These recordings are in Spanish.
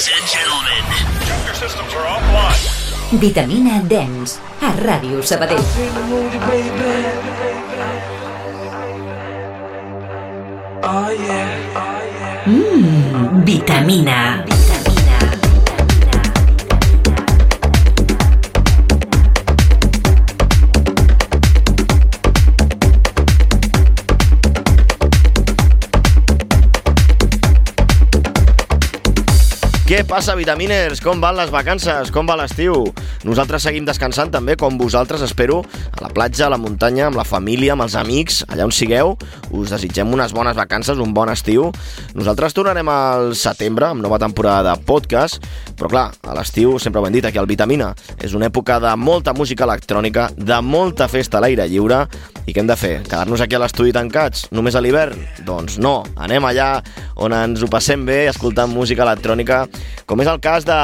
Ladies and gentlemen. Your systems are offline. Vitamina Dance, a Ràdio Sabadell. Mmm, vitamina. Què passa, vitaminers? Com van les vacances? Com va l'estiu? Nosaltres seguim descansant també, com vosaltres, espero, a la platja, a la muntanya, amb la família, amb els amics, allà on sigueu. Us desitgem unes bones vacances, un bon estiu. Nosaltres tornarem al setembre, amb nova temporada de podcast, però clar, a l'estiu, sempre ho hem dit aquí al Vitamina, és una època de molta música electrònica, de molta festa a l'aire lliure, i què hem de fer? Quedar-nos aquí a l'estudi tancats, només a l'hivern? Doncs no, anem allà on ens ho passem bé, escoltant música electrònica, com és el cas de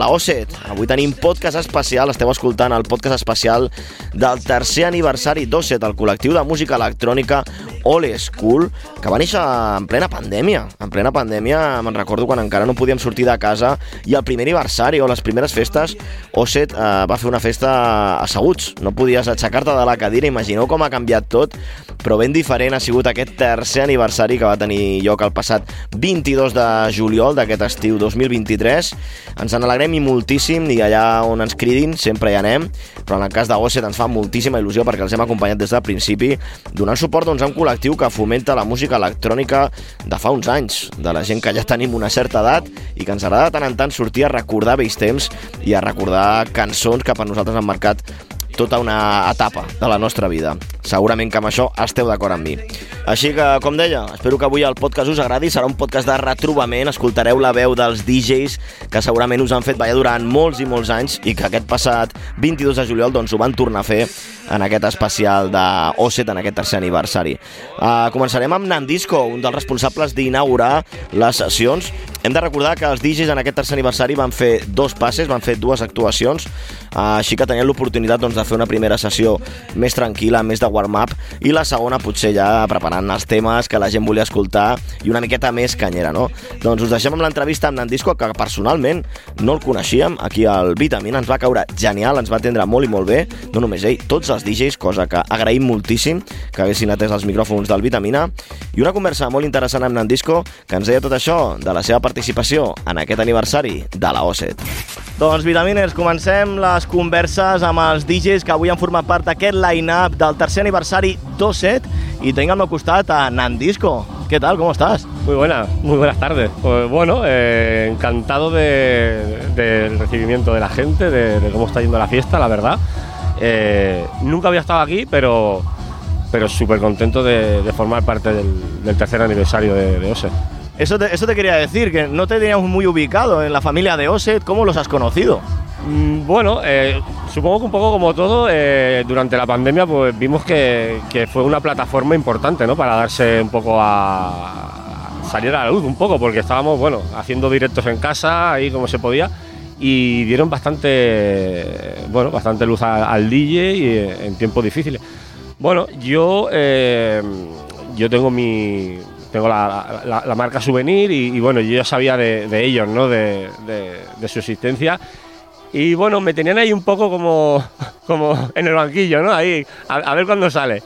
la OSET. Avui tenim podcast especial, esteu escoltant el podcast especial del tercer aniversari d'OSET, el col·lectiu de música electrònica All School, que va néixer en plena pandèmia. En plena pandèmia, me'n recordo quan encara no podíem sortir de casa, i el primer aniversari o les primeres festes, OSET eh, va fer una festa asseguts. No podies aixecar-te de la cadira, imagineu com ha canviat tot, però ben diferent ha sigut aquest tercer aniversari que va tenir lloc el passat 22 de juliol d'aquest estiu 2023. Ens en alegrem i moltíssim i allà on ens cridin sempre hi anem, però en el cas de Osset ens fa moltíssima il·lusió perquè els hem acompanyat des del principi, donant suport doncs, a un col·lectiu que fomenta la música electrònica de fa uns anys, de la gent que ja tenim una certa edat i que ens agrada tant en tant sortir a recordar vells temps i a recordar cançons que per nosaltres han marcat tota una etapa de la nostra vida. Segurament que amb això esteu d'acord amb mi. Així que, com deia, espero que avui el podcast us agradi. Serà un podcast de retrobament. Escoltareu la veu dels DJs que segurament us han fet ballar durant molts i molts anys i que aquest passat 22 de juliol doncs, ho van tornar a fer en aquest especial de Osset, en aquest tercer aniversari. Uh, començarem amb Nandisco, un dels responsables d'inaugurar les sessions. Hem de recordar que els DJs en aquest tercer aniversari van fer dos passes, van fer dues actuacions, així que tenien l'oportunitat doncs, de fer una primera sessió més tranquil·la, més de warm-up, i la segona potser ja preparant els temes que la gent volia escoltar i una miqueta més canyera, no? Doncs us deixem amb l'entrevista amb Nandisco, que personalment no el coneixíem, aquí al Vitamina ens va caure genial, ens va atendre molt i molt bé, no només ell, tots els DJs, cosa que agraïm moltíssim que haguessin atès els micròfons del Vitamina, i una conversa molt interessant amb Nandisco, que ens deia tot això de la seva participació en aquest aniversari de la OSET. Doncs, Vitaminers, comencem les converses amb els DJs que avui han format part d'aquest line-up del tercer aniversari d'OSET y tengo al meu costat a Nandisco. ¿Qué tal? ¿Cómo estás? Muy buenas, muy buenas tardes. Pues bueno, eh, encantado de- del recibimiento de la gente, de, de cómo está yendo la fiesta, la verdad. Eh, nunca había estado aquí, pero, pero súper contento de, de formar parte del, del tercer aniversario de, de OSE. Eso te, eso te quería decir, que no te teníamos muy ubicado en la familia de OSET. ¿Cómo los has conocido? Mm, Bueno, eh, supongo que un poco como todo, eh, durante la pandemia pues vimos que, que fue una plataforma importante, ¿no? Para darse un poco a salir a la luz un poco, porque estábamos, bueno, haciendo directos en casa, ahí como se podía, y dieron bastante, bueno, bastante luz al DJ y, eh, en tiempos difíciles. Bueno, yo, yo tengo mi, tengo la, la- la marca Souvenir y, y, bueno, yo ya sabía de, de ellos, ¿no? De, de- de su existencia. Y bueno, me tenían ahí un poco como, como en el banquillo, ¿no? Ahí, a, a ver cuándo sale.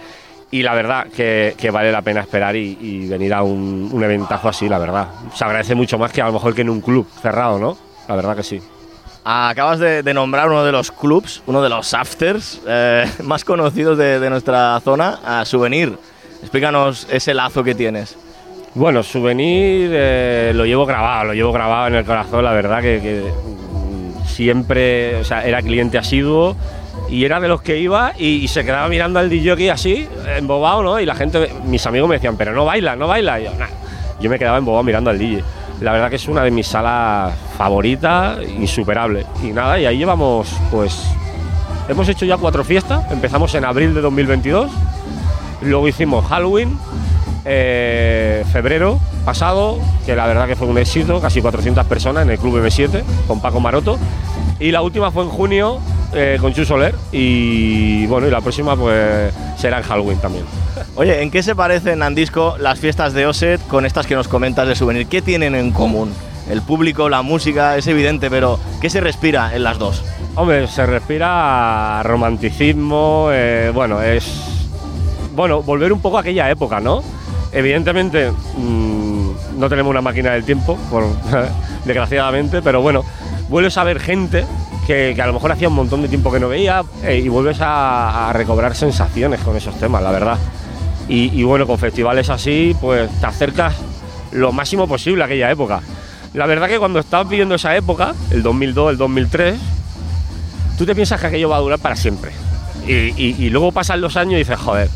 Y la verdad que, que vale la pena esperar y, y venir a un, un eventazo así, la verdad. Se agradece mucho más que a lo mejor que en un club cerrado, ¿no? La verdad que sí. Acabas de, de nombrar uno de los clubs, uno de los afters eh, más conocidos de, de nuestra zona, a Souvenir. Explícanos ese lazo que tienes. Bueno, souvenir eh, lo llevo grabado, lo llevo grabado en el corazón, la verdad que, mm, siempre, o sea, era cliente asiduo y era de los que iba y, se quedaba mirando al DJ así, embobado, ¿no? Y la gente, mis amigos me decían, pero no baila, no baila. Yo, "Nah". yo me quedaba embobado mirando al DJ. La verdad que es una de mis salas favoritas, insuperable. Y nada, y ahí llevamos, pues, hemos hecho ya cuatro fiestas. Empezamos en abril de 2022, luego hicimos Halloween, eh, febrero pasado, que la verdad que fue un éxito, casi 400 personas en el Club M7 con Paco Maroto. Y la última fue en junio eh, con Chu Soler. Y bueno, y la próxima pues será en Halloween también. Oye, ¿en qué se parecen, Nandisco, las fiestas de OSET con estas que nos comentas de Souvenir? ¿Qué tienen en común? el público, la música, es evidente, pero ¿qué se respira en las dos? Hombre, se respira romanticismo, eh, bueno, es. Bueno, volver un poco a aquella época, ¿no? Evidentemente, mm, no tenemos una máquina del tiempo, desgraciadamente, pero bueno, vuelves a ver gente que, a lo mejor hacía un montón de tiempo que no veía eh, y vuelves a, a recobrar sensaciones con esos temas, la verdad. Y, bueno, con festivales así, pues te acercas lo máximo posible a aquella época. La verdad que cuando estabas viviendo esa época, el 2002, el 2003, tú te piensas que aquello va a durar para siempre. Y, luego pasan los años y dices, joder,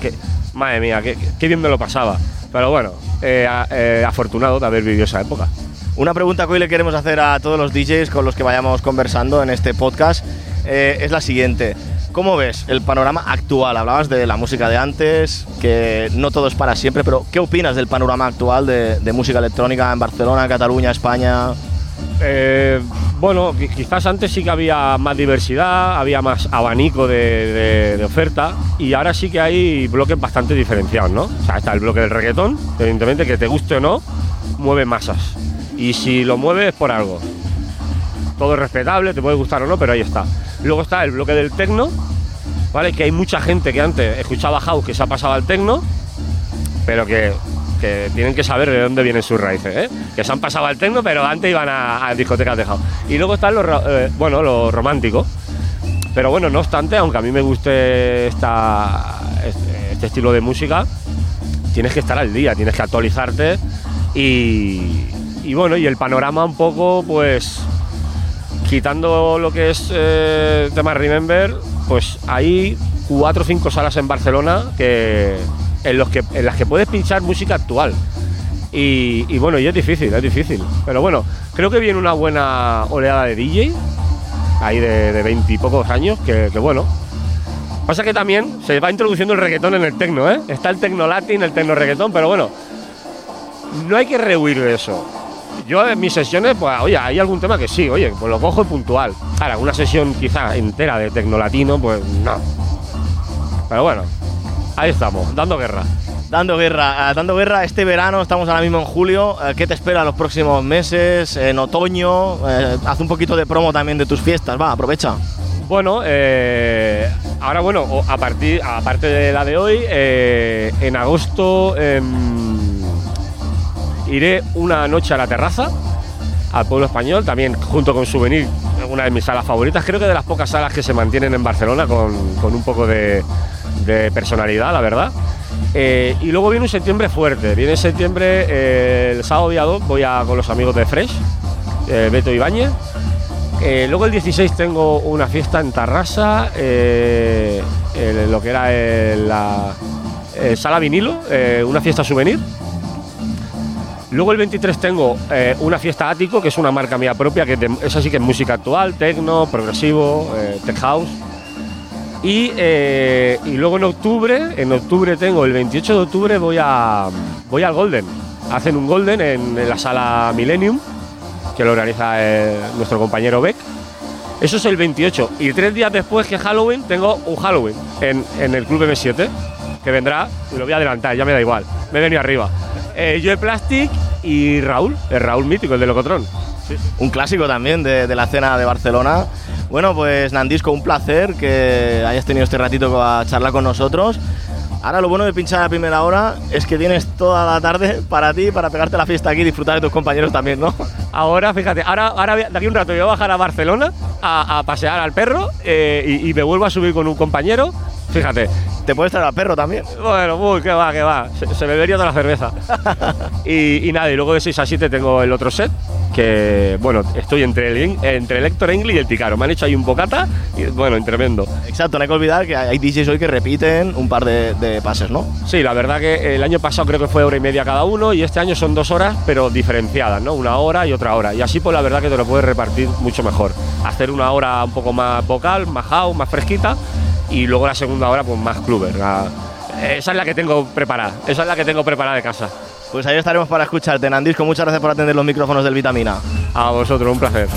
madre mía, qué bien me lo pasaba. Pero bueno, eh, eh, afortunado de haber vivido esa época. Una pregunta que hoy le queremos hacer a todos los DJs con los que vayamos conversando en este podcast eh, es la siguiente. ¿Cómo ves el panorama actual? Hablabas de la música de antes, que no todo es para siempre, pero ¿qué opinas del panorama actual de, de música electrónica en Barcelona, Cataluña, España? Eh, bueno, qui- quizás antes sí que había más diversidad, había más abanico de oferta y ahora sí que hay bloques bastante diferenciados, ¿no? O sea, está el bloque del reggaetón, evidentemente que te guste o no, mueve masas. Y si lo mueve es por algo. Todo es respetable, te puede gustar o no, pero ahí está. Luego está el bloque del tecno, ¿vale? Que hay mucha gente que antes escuchaba house que se ha pasado al tecno, pero que, que tienen que saber de dónde vienen sus raíces, ¿eh? Que se han pasado al tecno, pero antes iban a, a discotecas de house. Y luego están los, eh, bueno, los románticos. Pero bueno, no obstante, aunque a mí me guste esta, este, este estilo de música, tienes que estar al día, tienes que actualizarte y, y bueno, y el panorama un poco, pues, quitando lo que es eh, tema Remember, pues hay cuatro o cinco salas en Barcelona que, en, los que, en las que puedes pinchar música actual. Y, bueno, y es difícil, es difícil. Pero bueno, creo que viene una buena oleada de DJ, ahí de veintipocos años, que, que bueno. Pasa que también se va introduciendo el reggaetón en el tecno, ¿eh? Está el tecno latín, el tecno reggaetón, pero bueno, no hay que rehuir de eso. Yo en mis sesiones, pues, oye, hay algún tema que sí, oye, pues lo cojo puntual. Ahora, una sesión quizá entera de tecno latino, pues no. Pero bueno, ahí estamos, dando guerra. Dando guerra, eh, dando guerra este verano, estamos ahora mismo en julio. eh, ¿Qué te espera los próximos meses? En otoño, Eh, haz un poquito de promo también de tus fiestas, va, aprovecha. Bueno, eh, ahora bueno, a partir, aparte de la de hoy, eh, en agosto em, iré una noche a la terraza, al pueblo español, también junto con Souvenir, una de mis salas favoritas, creo que de las pocas salas que se mantienen en Barcelona con, con un poco de, de personalidad, la verdad. Eh, y luego viene un septiembre fuerte, viene septiembre, eh, el sábado día 2 voy a, con los amigos de Fresh, eh, Beto Ibáñez, eh, luego el 16 tengo una fiesta en Tarrasa, lo que era la sala vinilo, una fiesta souvenir. Luego el 23 tengo una fiesta ático, que es una marca mía propia, que es de- esa sí que es música actual, tecno, progresivo, tech house. Y, eh, y luego en octubre, en octubre tengo, el 28 de octubre voy a voy al Golden. Hacen un Golden en, la sala Millennium, que lo organiza eh, nuestro compañero Beck. Eso es el 28. Y tres días después que Halloween, tengo un Halloween en, en el Club M7, que vendrá, y lo voy a adelantar, ya me da igual. Me he venido arriba. Eh, Joe Plastic y Raúl, el Raúl mítico, el de Locotrón. Un clásico también de, la escena de Barcelona. Bueno, pues Nandisco, un placer que hayas tenido este ratito a charlar con nosotros. Ahora lo bueno de pinchar a primera hora es que tienes toda la tarde para ti, para pegarte la fiesta aquí y disfrutar de tus compañeros también, ¿no? Ahora, fíjate, ahora, ahora de aquí un rato voy a bajar a Barcelona a, pasear al perro eh, y me vuelvo a subir con un compañero. Fíjate, Te puedes traer al perro también. Bueno, uy, que va, que va. Se, se bebería toda la cerveza. y, y nada, y luego de 6 a 7 tengo el otro set, que bueno, estoy entre el, entre el Héctor Engel y el Ticaro. Me han hecho ahí un bocata y bueno, tremendo. Exacto, no hay que olvidar que hay DJs hoy que repiten un par de, de pases, ¿no? Sí, la verdad que el año pasado creo que fue hora y media cada uno y este año son dos horas, pero diferenciadas, ¿no? Una hora y otra hora. Y así, pues la verdad que te lo puedes repartir mucho mejor. Hacer una hora un poco más vocal, más house, más fresquita y luego la segunda hora, pues más clubber. La- esa es la que tengo preparada, esa es la que tengo preparada de casa. Pues ahí estaremos para escucharte, Nandisco. Muchas gracias por atender los micrófonos del Vitamina. A vosotros, un placer.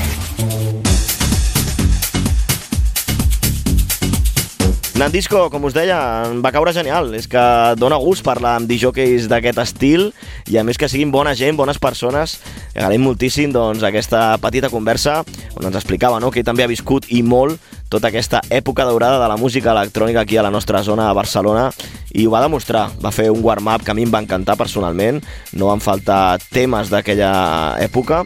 Nandisco, com us deia, va caure genial. És que dona gust parlar amb disjockeys d'aquest estil i a més que siguin bona gent, bones persones. Agraïm moltíssim doncs, aquesta petita conversa on ens explicava no, que ell també ha viscut i molt tota aquesta època daurada de la música electrònica aquí a la nostra zona a Barcelona i ho va demostrar. Va fer un warm-up que a mi em va encantar personalment, no van faltar temes d'aquella època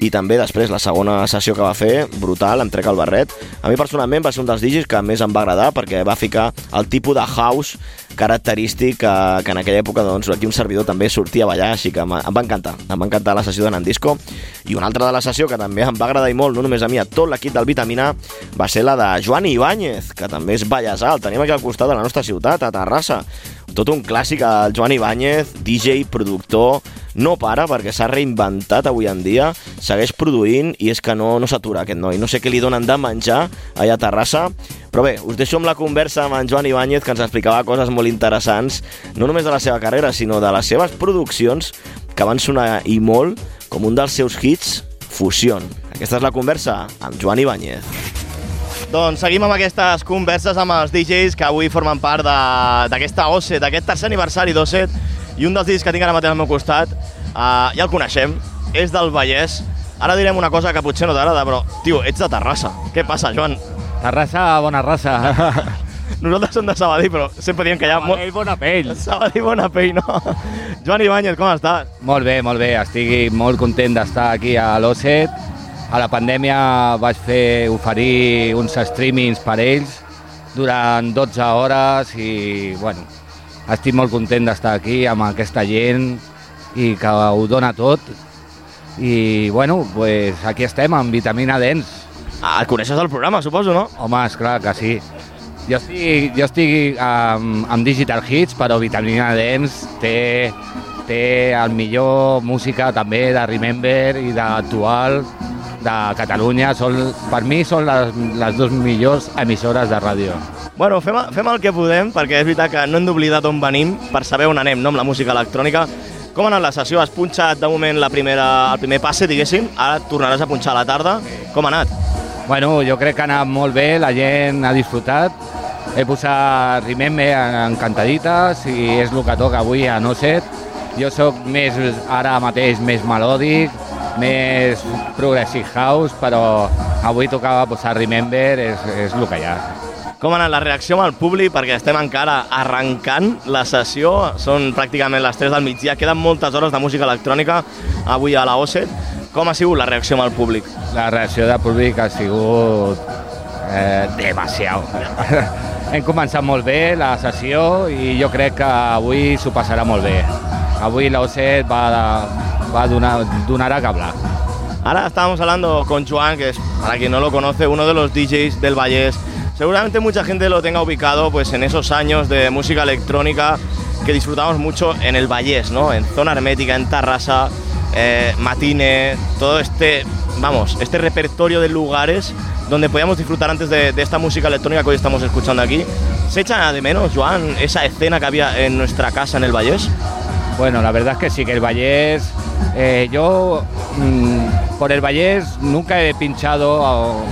i també després la segona sessió que va fer, brutal, em trec el barret. A mi personalment va ser un dels digis que més em va agradar perquè va ficar el tipus de house característic que, que en aquella època doncs, aquí un servidor també sortia a ballar, així que em, va encantar. Em va encantar la sessió de Nandisco. I una altra de la sessió que també em va agradar i molt, no només a mi, a tot l'equip del Vitamina, va ser la de Joan Ibáñez, que també és ballesà, el tenim aquí al costat de la nostra ciutat, a Terrassa. Tot un clàssic, el Joan Ibáñez, DJ, productor, no para perquè s'ha reinventat avui en dia, segueix produint i és que no, no s'atura aquest noi. No sé què li donen de menjar allà a Terrassa, però bé, us deixo amb la conversa amb en Joan Ibáñez que ens explicava coses molt interessants, no només de la seva carrera, sinó de les seves produccions que van sonar i molt com un dels seus hits, Fusión. Aquesta és la conversa amb Joan Ibáñez. Doncs seguim amb aquestes converses amb els DJs que avui formen part de- d'aquesta OSET, d'aquest tercer aniversari d'OSET, i un dels DJs que tinc ara mateix al meu costat, uh, ja el coneixem, és del Vallès. Ara direm una cosa que potser no t'agrada, però, tio, ets de Terrassa. Què passa, Joan? Terrassa, bona raça. Nosaltres som de Sabadell, però sempre diem que hi ha... Sabadell, bona pell. Sabadell, bona pell, no? Joan Ibáñez, com estàs? Molt bé, molt bé. Estic molt content d'estar aquí a l'OSET. A la pandèmia vaig fer oferir uns streamings per ells durant 12 hores i, bueno, estic molt content d'estar aquí amb aquesta gent i que ho dona tot. I, bueno, pues aquí estem, amb Vitamina Dents. Ah, el coneixes del programa, suposo, no? Home, és clar que sí. Jo estic, jo estic amb, amb Digital Hits, però Vitamina Dance té, té el millor música també de Remember i d'actual de Catalunya. Són, per mi són les, les dues millors emissores de ràdio. Bueno, fem, fem el que podem, perquè és veritat que no hem d'oblidar d'on venim per saber on anem, no?, amb la música electrònica. Com ha anat la sessió? Has punxat de moment la primera, el primer passe, diguéssim, ara tornaràs a punxar a la tarda. Com ha anat? Bueno, jo crec que ha anat molt bé, la gent ha disfrutat. He posat Remember encantadites i és el que toca avui a No Set. Jo sóc més, ara mateix, més melòdic, més progressive house, però avui tocava posar Remember, és, és el que hi ha. Com ha anat la reacció amb el públic? Perquè estem encara arrencant la sessió, són pràcticament les 3 del migdia, queden moltes hores de música electrònica avui a la OSET. Com ha sigut la reacció amb el públic? La reacció del públic ha sigut eh, demasiado. Hem començat molt bé la sessió i jo crec que avui s'ho passarà molt bé. Avui l'OSET va, va donar, donarà que hablar. Ahora estábamos hablando con Joan, que es, para quien no lo conoce, uno de los DJs del Vallés. Seguramente mucha gente lo tenga ubicado pues, en esos años de música electrónica que disfrutamos mucho en el Vallés, ¿no? En Zona Hermética, en Tarrasa, eh, Matine, todo este, vamos, este repertorio de lugares donde podíamos disfrutar antes de, de esta música electrónica que hoy estamos escuchando aquí. ¿Se echa de menos, Joan, esa escena que había en nuestra casa en el Vallés? Bueno, la verdad es que sí, que el Vallés, eh, yo mm, por el Vallés nunca he pinchado,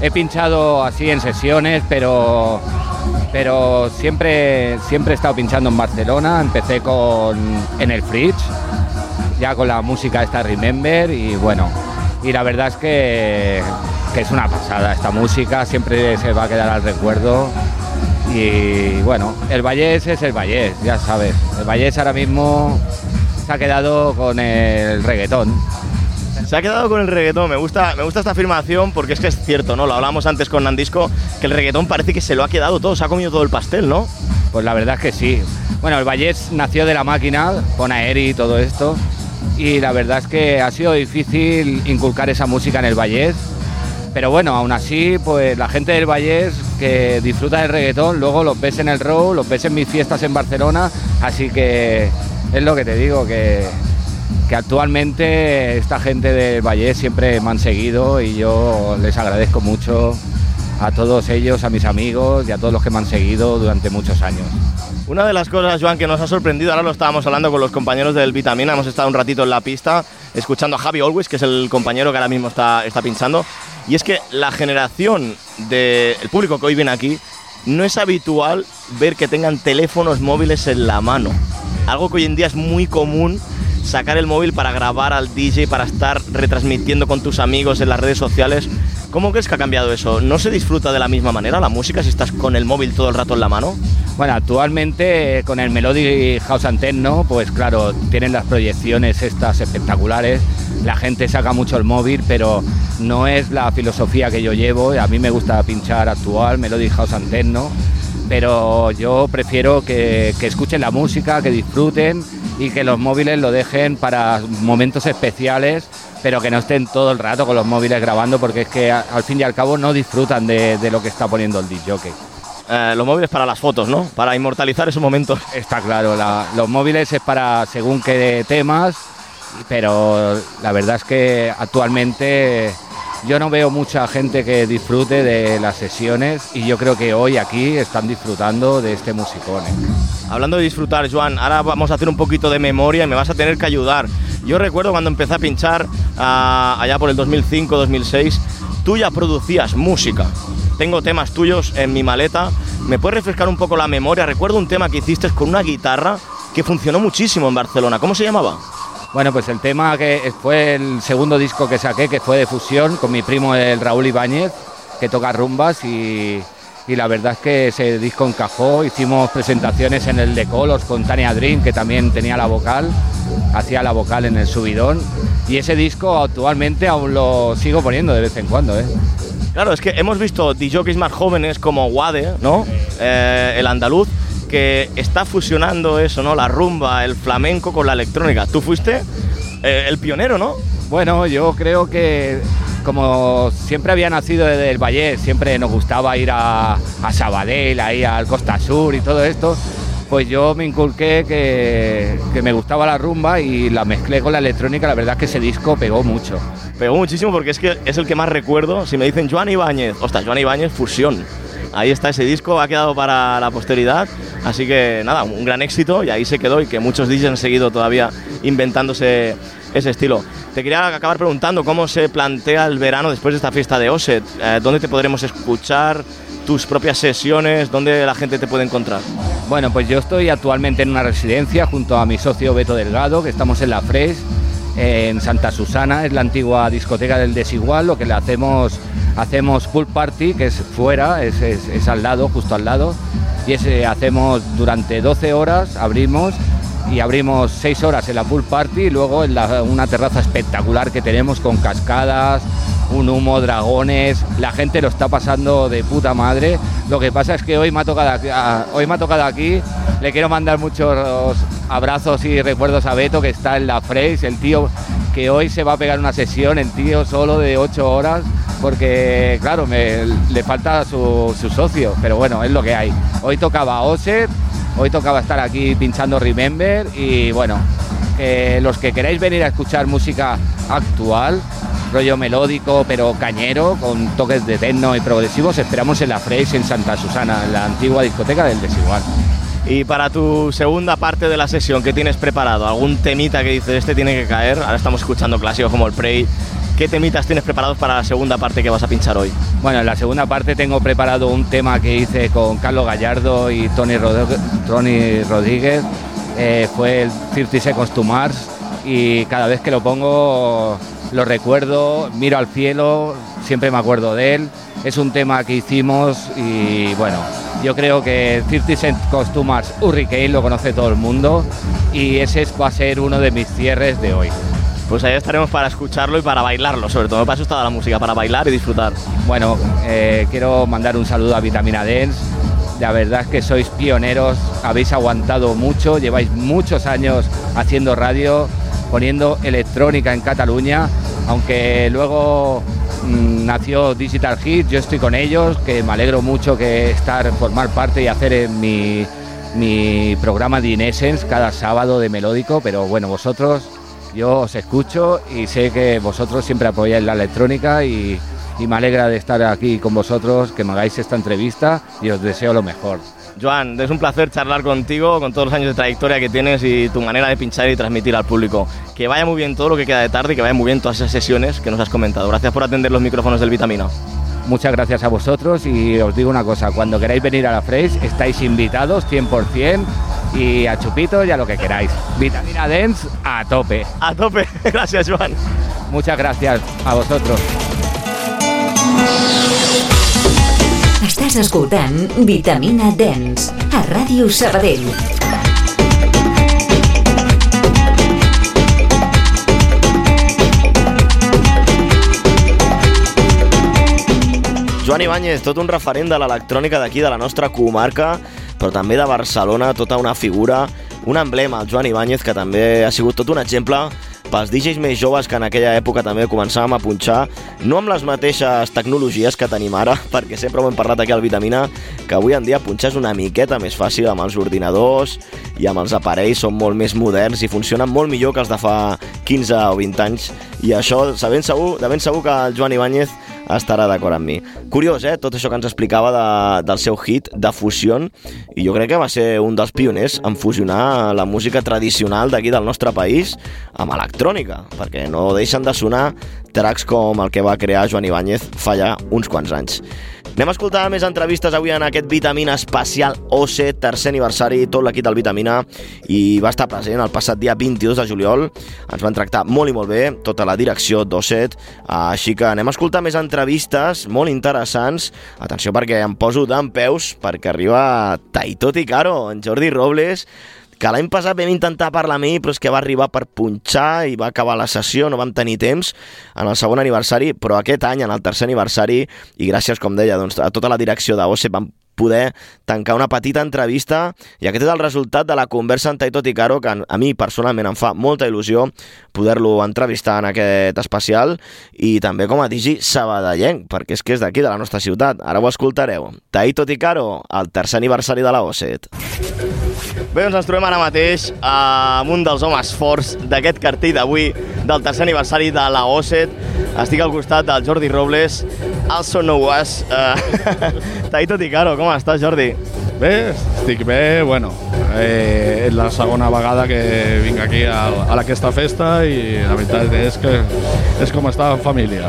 he pinchado así en sesiones, pero, pero siempre, siempre he estado pinchando en Barcelona, empecé con, en el Fridge, ya con la música esta Remember y bueno, y la verdad es que, que es una pasada esta música, siempre se va a quedar al recuerdo. Y bueno, el Vallés es el Vallés, ya sabes. El Vallés ahora mismo se ha quedado con el reggaetón. Se ha quedado con el reggaetón, me gusta, me gusta esta afirmación porque es que es cierto, ¿no? Lo hablamos antes con Nandisco, que el reggaetón parece que se lo ha quedado todo, se ha comido todo el pastel, ¿no? Pues la verdad es que sí. Bueno, el Vallés nació de la máquina, con Aeri y todo esto. Y la verdad es que ha sido difícil inculcar esa música en el Vallés. Pero bueno, aún así, pues la gente del Vallés que disfruta del reggaetón, luego los ves en el Row, los ves en mis fiestas en Barcelona. Así que es lo que te digo, que, que actualmente esta gente del Vallés siempre me han seguido y yo les agradezco mucho a todos ellos, a mis amigos y a todos los que me han seguido durante muchos años. Una de las cosas, Joan, que nos ha sorprendido, ahora lo estábamos hablando con los compañeros del Vitamina, hemos estado un ratito en la pista escuchando a Javi Always, que es el compañero que ahora mismo está, está pinchando, y es que la generación del público que hoy viene aquí no es habitual ver que tengan teléfonos móviles en la mano. Algo que hoy en día es muy común sacar el móvil para grabar al DJ, para estar retransmitiendo con tus amigos en las redes sociales. ¿Cómo crees que ha cambiado eso? ¿No se disfruta de la misma manera la música si estás con el móvil todo el rato en la mano? Bueno, actualmente eh, con el Melody House Antenno, pues claro, tienen las proyecciones estas espectaculares. La gente saca mucho el móvil, pero no es la filosofía que yo llevo. A mí me gusta pinchar actual, Melody House Antenno, pero yo prefiero que, que escuchen la música, que disfruten y que los móviles lo dejen para momentos especiales, pero que no estén todo el rato con los móviles grabando, porque es que al fin y al cabo no disfrutan de, de lo que está poniendo el DJ. Eh, los móviles para las fotos, ¿no? Para inmortalizar esos momentos. Está claro, la- los móviles es para según qué temas, pero la verdad es que actualmente yo no veo mucha gente que disfrute de las sesiones y yo creo que hoy aquí están disfrutando de este musicón. ¿eh? Hablando de disfrutar, Joan, ahora vamos a hacer un poquito de memoria y me vas a tener que ayudar. Yo recuerdo cuando empecé a pinchar ah, allá por el 2005-2006, tú ya producías música. Tengo temas tuyos en mi maleta. ¿Me puedes refrescar un poco la memoria? Recuerdo un tema que hiciste con una guitarra que funcionó muchísimo en Barcelona. ¿Cómo se llamaba? Bueno, pues el tema que fue el segundo disco que saqué, que fue de fusión con mi primo el Raúl Ibáñez, que toca rumbas y, la verdad es que ese disco encajó. Hicimos presentaciones en el de Colors con Tania Dream, que también tenía la vocal, hacía la vocal en el subidón. Y ese disco actualmente aún lo sigo poniendo de vez en cuando, ¿eh? Claro, es que hemos visto DJs más jóvenes como Wade, ¿no? Eh, el andaluz, que está fusionando eso, ¿no? La rumba, el flamenco con la electrónica. Tú fuiste eh, el pionero, ¿no? Bueno, yo creo que como siempre había nacido desde el Valle, siempre nos gustaba ir a, a Sabadell, ahí al Costa Sur y todo esto, pues yo me inculqué que, que me gustaba la rumba y la mezclé con la electrónica, la verdad es que ese disco pegó mucho. Pegó muchísimo porque es que es el que más recuerdo. Si me dicen Joan Ibáñez, ostras, Joan Ibáñez Fusión. Ahí está ese disco, ha quedado para la posteridad. Así que nada, un gran éxito y ahí se quedó y que muchos DJs han seguido todavía inventándose ese estilo. Te quería acabar preguntando cómo se plantea el verano después de esta fiesta de Oset. Eh, ¿Dónde te podremos escuchar? tus propias sesiones, dónde la gente te puede encontrar. Bueno, pues yo estoy actualmente en una residencia junto a mi socio Beto Delgado, que estamos en la Fresh, en Santa Susana, es la antigua discoteca del Desigual, lo que le hacemos, hacemos pool party, que es fuera, es, al lado, justo al lado, y hacemos durante 12 horas, abrimos y abrimos 6 horas en la pool party y luego en una terraza espectacular que tenemos con cascadas, un humo, dragones, la gente lo está pasando de puta madre. Lo que pasa es que hoy me ha tocado aquí, hoy me ha tocado aquí. Le quiero mandar muchos abrazos y recuerdos a Beto que está en la Freys, el tío que hoy se va a pegar una sesión, el tío solo de 8 horas, porque claro, le falta su, su socio, pero bueno, es lo que hay. Hoy tocaba Oset, hoy tocaba estar aquí pinchando Remember y bueno, los que queráis venir a escuchar música actual, rollo melódico pero cañero, con toques de techno y progresivos, esperamos en la Freys en Santa Susana, en la antigua discoteca del Desigual. Y para tu segunda parte de la sesión, ¿qué tienes preparado? ¿Algún temita que dices, este tiene que caer? Ahora estamos escuchando clásicos como el Prey. ¿Qué temitas tienes preparados para la segunda parte que vas a pinchar hoy? Bueno, en la segunda parte tengo preparado un tema que hice con Carlos Gallardo y Tony, Rodríguez-. Eh, fue el 30 Seconds to y cada vez que lo pongo lo recuerdo, miro al cielo, siempre me acuerdo de él. Es un tema que hicimos y bueno, yo creo que 30 Seconds to Mars Hurricane lo conoce todo el mundo y ese va a ser uno de mis cierres de hoy. Pues ahí estaremos para escucharlo y para bailarlo, sobre todo. Para eso está la música, para bailar y disfrutar. Bueno, eh, quiero mandar un saludo a Vitamina Dance. La verdad es que sois pioneros, habéis aguantado mucho, lleváis muchos años haciendo radio, poniendo electrónica en Cataluña, aunque luego mm, nació Digital Hit, yo estoy con ellos, que me alegro mucho que estar, formar parte y hacer en mi, mi programa de Inescence cada sábado de melódico, pero bueno, vosotros yo os escucho y sé que vosotros siempre apoyáis la electrónica y, y me alegra de estar aquí con vosotros, que me hagáis esta entrevista y os deseo lo mejor. Joan, es un placer charlar contigo, con todos los años de trayectoria que tienes y tu manera de pinchar y transmitir al público. Que vaya muy bien todo lo que queda de tarde y que vaya muy bien todas esas sesiones que nos has comentado. Gracias por atender los micrófonos del Vitamina. muchas gracias a vosotros y os digo una cosa, cuando queráis venir a la Fresh estáis invitados 100% y a chupitos y a lo que queráis. Vitamina Dance a tope. A tope. Gracias, Joan. Muchas gracias a vosotros. Estàs escoltant Vitamina Dance a Ràdio Sabadell. Joan Ibáñez, tot un referent de l'electrònica d'aquí, de la nostra comarca, però també de Barcelona, tota una figura, un emblema, el Joan Ibáñez, que també ha sigut tot un exemple pels DJs més joves que en aquella època també començàvem a punxar, no amb les mateixes tecnologies que tenim ara, perquè sempre ho hem parlat aquí al Vitamina, que avui en dia punxar és una miqueta més fàcil amb els ordinadors i amb els aparells, són molt més moderns i funcionen molt millor que els de fa 15 o 20 anys, i això, de ben segur, de ben segur que el Joan Ibáñez estarà d'acord amb mi. Curiós, eh? Tot això que ens explicava de, del seu hit de fusió i jo crec que va ser un dels pioners en fusionar la música tradicional d'aquí del nostre país amb electrònica, perquè no deixen de sonar tracks com el que va crear Joan Ibáñez fa ja uns quants anys. Anem a escoltar més entrevistes avui en aquest Vitamina especial OC, tercer aniversari, tot l'equip del Vitamina, i va estar present el passat dia 22 de juliol. Ens van tractar molt i molt bé, tota la direcció d'OCET, així que anem a escoltar més entrevistes molt interessants. Atenció perquè em poso d'en peus perquè arriba Taito Ticaro, en Jordi Robles, que l'any passat vam intentar parlar amb ell, però és que va arribar per punxar i va acabar la sessió, no vam tenir temps en el segon aniversari, però aquest any, en el tercer aniversari, i gràcies, com deia, doncs, a tota la direcció d'OCE vam poder tancar una petita entrevista i aquest és el resultat de la conversa amb Taito Ticaro que a mi personalment em fa molta il·lusió poder-lo entrevistar en aquest especial i també com a digi sabadellenc perquè és que és d'aquí, de la nostra ciutat ara ho escoltareu. Taito Ticaro el tercer aniversari de la OSET Bé, doncs ens trobem ara mateix amb un dels homes forts d'aquest cartell d'avui, del tercer aniversari de la OSET. Estic al costat del Jordi Robles, also know us. Uh, Taito Ticaro, com estàs, Jordi? Bé, estic bé, bueno, eh, és la segona vegada que vinc aquí a, a aquesta festa i la veritat és que és com estar en família.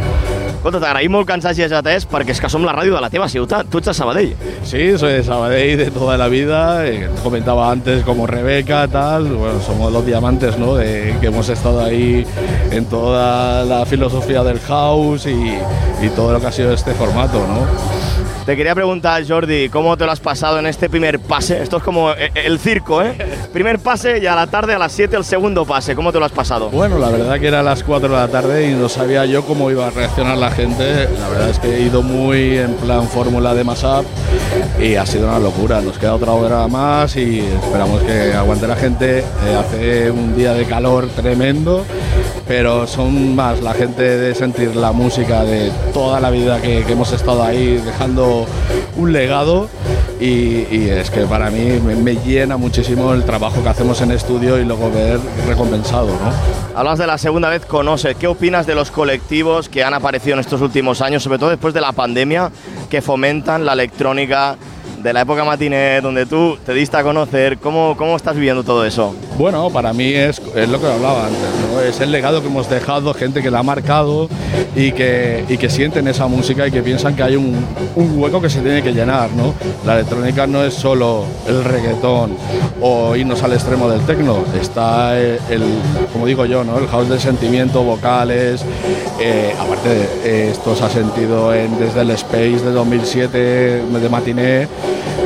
Escolta, t'agraïm molt que ens hagis atès perquè és que som la ràdio de la teva ciutat, tu ets de Sabadell. Sí, soy de Sabadell de toda la vida, eh, comentaba antes como Rebeca, tal, bueno, somos los diamantes, ¿no? De, que hemos estado ahí en toda la filosofía del house y, y todo lo que ha sido este formato, ¿no? Te quería preguntar, Jordi, ¿cómo te lo has pasado en este primer pase? Esto es como eh, el circo, ¿eh? Primer pase y a la tarde, a las 7, el segundo pase. ¿Cómo te lo has pasado? Bueno, la verdad que era a las 4 de la tarde y no sabía yo cómo iba a reaccionar la gente. La verdad es que he ido muy en plan fórmula de Masap y ha sido una locura. Nos queda otra hora más y esperamos que aguante la gente. Eh, hace un día de calor tremendo, pero son más la gente de sentir la música de toda la vida que, hemos estado ahí dejando un legado y, y es que para mí me, me llena muchísimo el trabajo que hacemos en estudio y luego ver recompensado, ¿no? Hablas de la segunda vez con OSE. ¿Qué opinas de los colectivos que han aparecido en estos últimos años, sobre todo después de la pandemia, que fomentan la electrónica de la época matiné, donde tú te diste a conocer? ¿Cómo, cómo estás viviendo todo eso? Bueno, para mí es, es lo que hablaba antes, es el legado que hemos dejado, gente que la ha marcado y que, y que sienten esa música y que piensan que hay un, un hueco que se tiene que llenar. ¿no? La electrónica no es solo el reggaetón o irnos al extremo del tecno, está el, como digo yo, ¿no? el house del sentimiento, vocales, eh, aparte de, esto se ha sentido en, desde el Space de 2007 de matiné,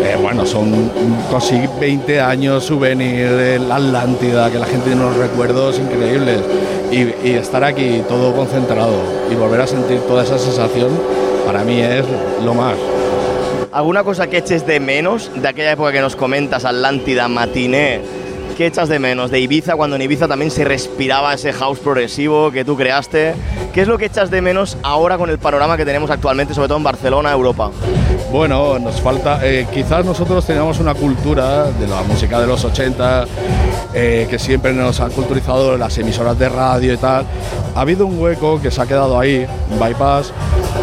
eh, bueno, son casi 20 años souvenir la Atlántida, que la gente tiene unos recuerdos increíbles. Y, y estar aquí todo concentrado y volver a sentir toda esa sensación, para mí es lo más. ¿Alguna cosa que eches de menos de aquella época que nos comentas, Atlántida, Matiné? ¿Qué echas de menos de Ibiza cuando en Ibiza también se respiraba ese house progresivo que tú creaste? ¿Qué es lo que echas de menos ahora con el panorama que tenemos actualmente, sobre todo en Barcelona, Europa? Bueno, nos falta, eh, quizás nosotros teníamos una cultura de la música de los 80 eh, que siempre nos han culturizado las emisoras de radio y tal. Ha habido un hueco que se ha quedado ahí, un bypass,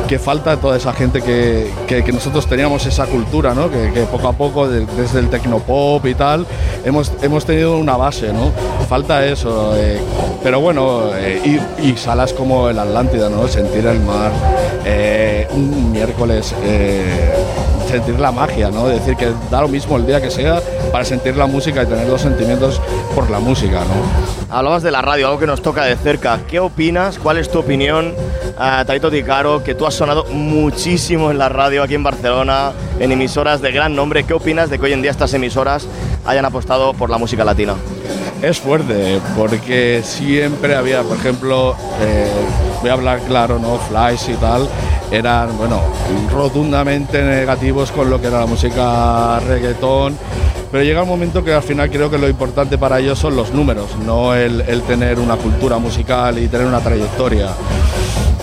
que falta toda esa gente que, que- nosotros teníamos esa cultura, ¿no? Que, poco a poco, de- desde el tecnopop y tal, hemos, hemos tenido una base, ¿no? Falta eso. eh, pero bueno, y, y salas como el Atlántida, ¿no? Sentir el mar, un miércoles. Sentir la magia, ¿no? Decir que da lo mismo el día que sea para sentir la música y tener los sentimientos por la música, ¿no? Hablabas de la radio, algo que nos toca de cerca. ¿Qué opinas? ¿Cuál es tu opinión, eh, Taito Ticaro, que tú has sonado muchísimo en la radio aquí en Barcelona, en emisoras de gran nombre? ¿Qué opinas de que hoy en día estas emisoras hayan apostado por la música latina? Es fuerte, porque siempre había, por ejemplo, eh, voy a hablar claro, ¿no? Flash y tal, eran, bueno, rotundamente negativos con lo que era la música reggaetón, pero llega un momento que al final creo que lo importante para ellos son los números, no el, el tener una cultura musical y tener una trayectoria.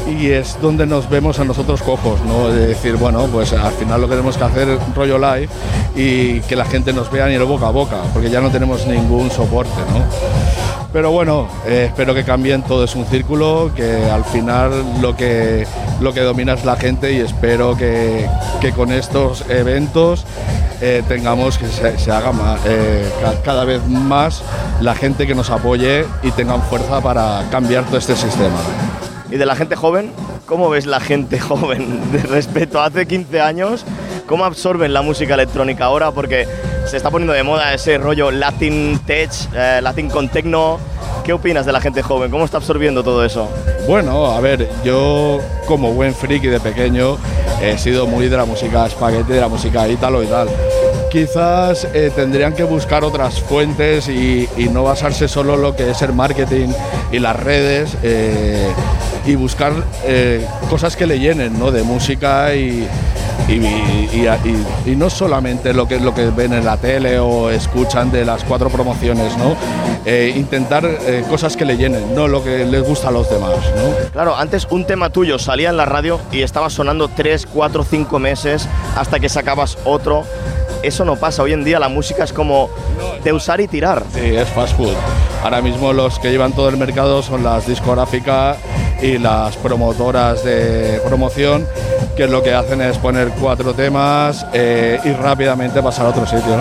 Y es donde nos vemos a nosotros cojos, ¿no? De decir, bueno, pues al final lo que tenemos que hacer es rollo live y que la gente nos vea ni el boca a boca, porque ya no tenemos ningún soporte, ¿no? Pero bueno, eh, espero que cambien, todo es un círculo, que al final lo que, lo que domina es la gente y espero que, que con estos eventos eh, tengamos que se, haga más, eh, ca- cada vez más la gente que nos apoye y tengan fuerza para cambiar todo este sistema. ¿Y de la gente joven? ¿Cómo ves la gente joven respecto a hace 15 años? ¿Cómo absorben la música electrónica ahora? Porque se está poniendo de moda ese rollo Latin Tech, eh, Latin con Tecno. ¿Qué opinas de la gente joven? ¿Cómo está absorbiendo todo eso? Bueno, a ver, yo como buen friki de pequeño he sido muy de la música espagueti, de la música ítalo y tal. Quizás eh, tendrían que buscar otras fuentes y, y no basarse solo en lo que es el marketing y las redes eh, y buscar eh, cosas que le llenen ¿no? de música y, y, no solamente lo que, lo que ven en la tele o escuchan de las cuatro promociones, ¿no? Eh, intentar eh, cosas que le llenen, no lo que les gusta a los demás, ¿no? Claro, antes un tema tuyo salía en la radio y estaba sonando 3, 4, 5 meses hasta que sacabas otro. Eso no pasa. Hoy en día la música es como de usar y tirar. Sí, es fast food. Ahora mismo los que llevan todo el mercado son las discográficas y las promotoras de promoción, que lo que hacen es poner cuatro temas eh, y rápidamente pasar a otro sitio.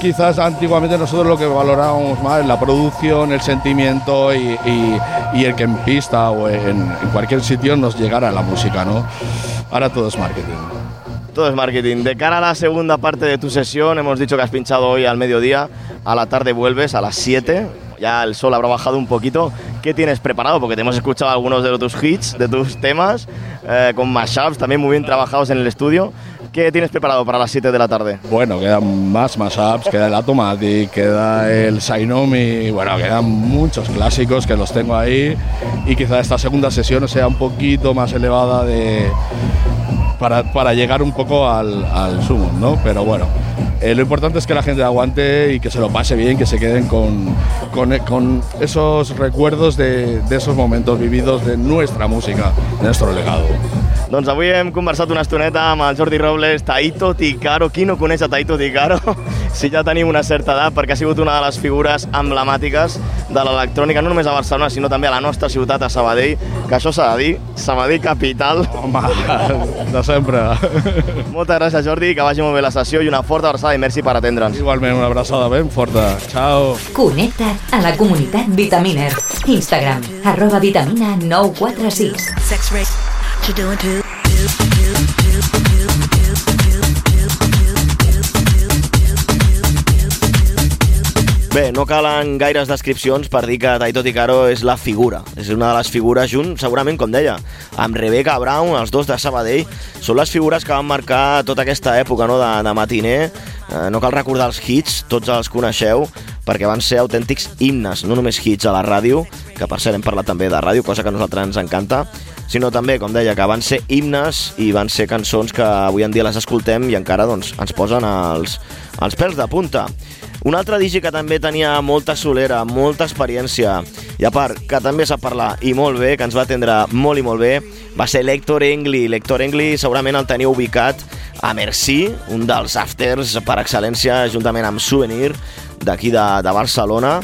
Quizás antiguamente nosotros lo que valorábamos más es la producción, el sentimiento y, y- y el que en pista o en, en cualquier sitio nos llegara la música, ¿no? Ahora todo es marketing. Todo es marketing. De cara a la segunda parte de tu sesión, hemos dicho que has pinchado hoy al mediodía, a la tarde vuelves a las 7. Ya el sol habrá bajado un poquito. ¿Qué tienes preparado? Porque te hemos escuchado algunos de tus hits, de tus temas, eh, con mashups también muy bien trabajados en el estudio. ¿Qué tienes preparado para las 7 de la tarde? Bueno, quedan más mashups, queda el Automatic, queda el Sainomi, bueno, quedan muchos clásicos que los tengo ahí y quizá esta segunda sesión sea un poquito más elevada de para, para llegar un poco al, al sumo, ¿no? Pero bueno, eh, lo importante es que la gente aguante y que se lo pase bien, que se queden con, con, con esos recuerdos de, de esos momentos vividos de nuestra música, de nuestro legado. Doncs avui hem conversat una estoneta amb el Jordi Robles, Taito Ticaro. Qui no coneix a Taito Ticaro? si ja tenim una certa edat, perquè ha sigut una de les figures emblemàtiques de l'electrònica, no només a Barcelona, sinó també a la nostra ciutat, a Sabadell, que això s'ha de dir, Sabadell capital. Home, de sempre. Moltes gràcies, Jordi, que vagi molt bé la sessió i una forta abraçada i merci per atendre'ns. Igualment, una abraçada ben forta. Ciao. Connecta't a la comunitat Vitaminer. Instagram, arroba vitamina 946. Sex ray. What you doing too? Bé, no calen gaires descripcions per dir que Taito Ticaro és la figura. És una de les figures, junt, segurament, com deia, amb Rebecca Brown, els dos de Sabadell, són les figures que van marcar tota aquesta època no, de, de matiner. Eh, no cal recordar els hits, tots els coneixeu, perquè van ser autèntics himnes, no només hits a la ràdio, que per cert hem parlat també de ràdio, cosa que a nosaltres ens encanta, sinó també, com deia, que van ser himnes i van ser cançons que avui en dia les escoltem i encara doncs, ens posen els, els pèls de punta. Un altre DJ que també tenia molta solera, molta experiència, i a part, que també sap parlar i molt bé, que ens va atendre molt i molt bé, va ser l'Hector Engli. L'Hector Engli segurament el teniu ubicat a Merci, un dels afters per excel·lència, juntament amb Souvenir, d'aquí de, de Barcelona,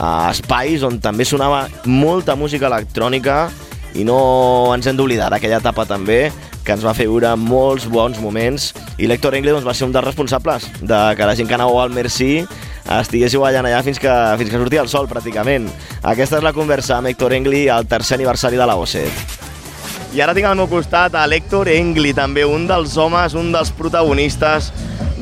a espais on també sonava molta música electrònica i no ens hem d'oblidar d'aquella etapa també que ens va fer viure molts bons moments i l'Hector Engle doncs, va ser un dels responsables de que la gent que anàveu al Merci estiguéssiu ballant allà fins que, fins que sortia el sol, pràcticament. Aquesta és la conversa amb Héctor Engli al tercer aniversari de la OSET. I ara tinc al meu costat a l'Héctor Engli, també un dels homes, un dels protagonistes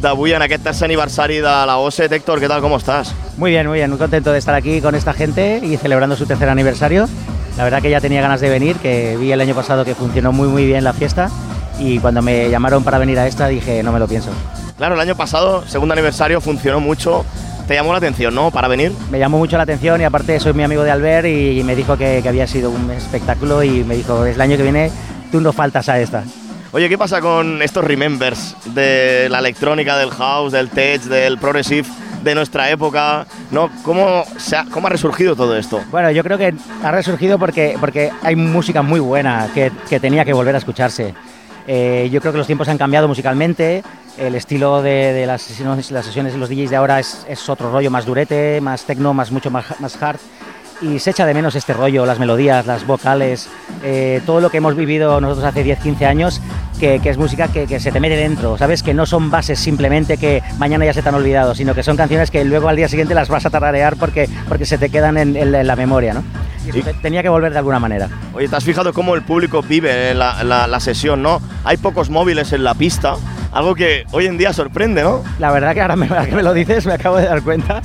d'avui en aquest tercer aniversari de la OSET. Héctor, ¿qué tal? ¿Cómo estás? Muy bien, muy bien, muy contento de estar aquí con esta gente y celebrando su tercer aniversario. La verdad que ya tenía ganas de venir, que vi el año pasado que funcionó muy muy bien la fiesta y cuando me llamaron para venir a esta dije no me lo pienso. Claro, el año pasado, segundo aniversario, funcionó mucho. Te llamó la atención, ¿no? Para venir. Me llamó mucho la atención y aparte soy mi amigo de Albert y me dijo que, que había sido un espectáculo y me dijo es el año que viene tú no faltas a esta. Oye, ¿qué pasa con estos remembers de la electrónica, del house, del tech, del progressive de nuestra época? ¿no? ¿Cómo, se ha, ¿Cómo ha resurgido todo esto? Bueno, yo creo que ha resurgido porque, porque hay música muy buena que, que tenía que volver a escucharse. Eh, yo creo que los tiempos han cambiado musicalmente, el estilo de, las, sesiones, las sesiones de los DJs de ahora es, es otro rollo más durete, más techno, más, mucho más, más hard. Y se echa de menos este rollo, las melodías, las vocales, eh, todo lo que hemos vivido nosotros hace 10, 15 años, que, que es música que, que, se te mete dentro, ¿sabes? Que no son bases simplemente que mañana ya se te han olvidado, sino que son canciones que luego al día siguiente las vas a tararear porque, porque se te quedan en, en, en la memoria, ¿no? Y eso te, tenía que volver de alguna manera. Oye, ¿te has fijado cómo el público vive la, la, la sesión, no? Hay pocos móviles en la pista, algo que hoy en día sorprende, ¿no? La verdad que ahora me, que me lo dices me acabo de dar cuenta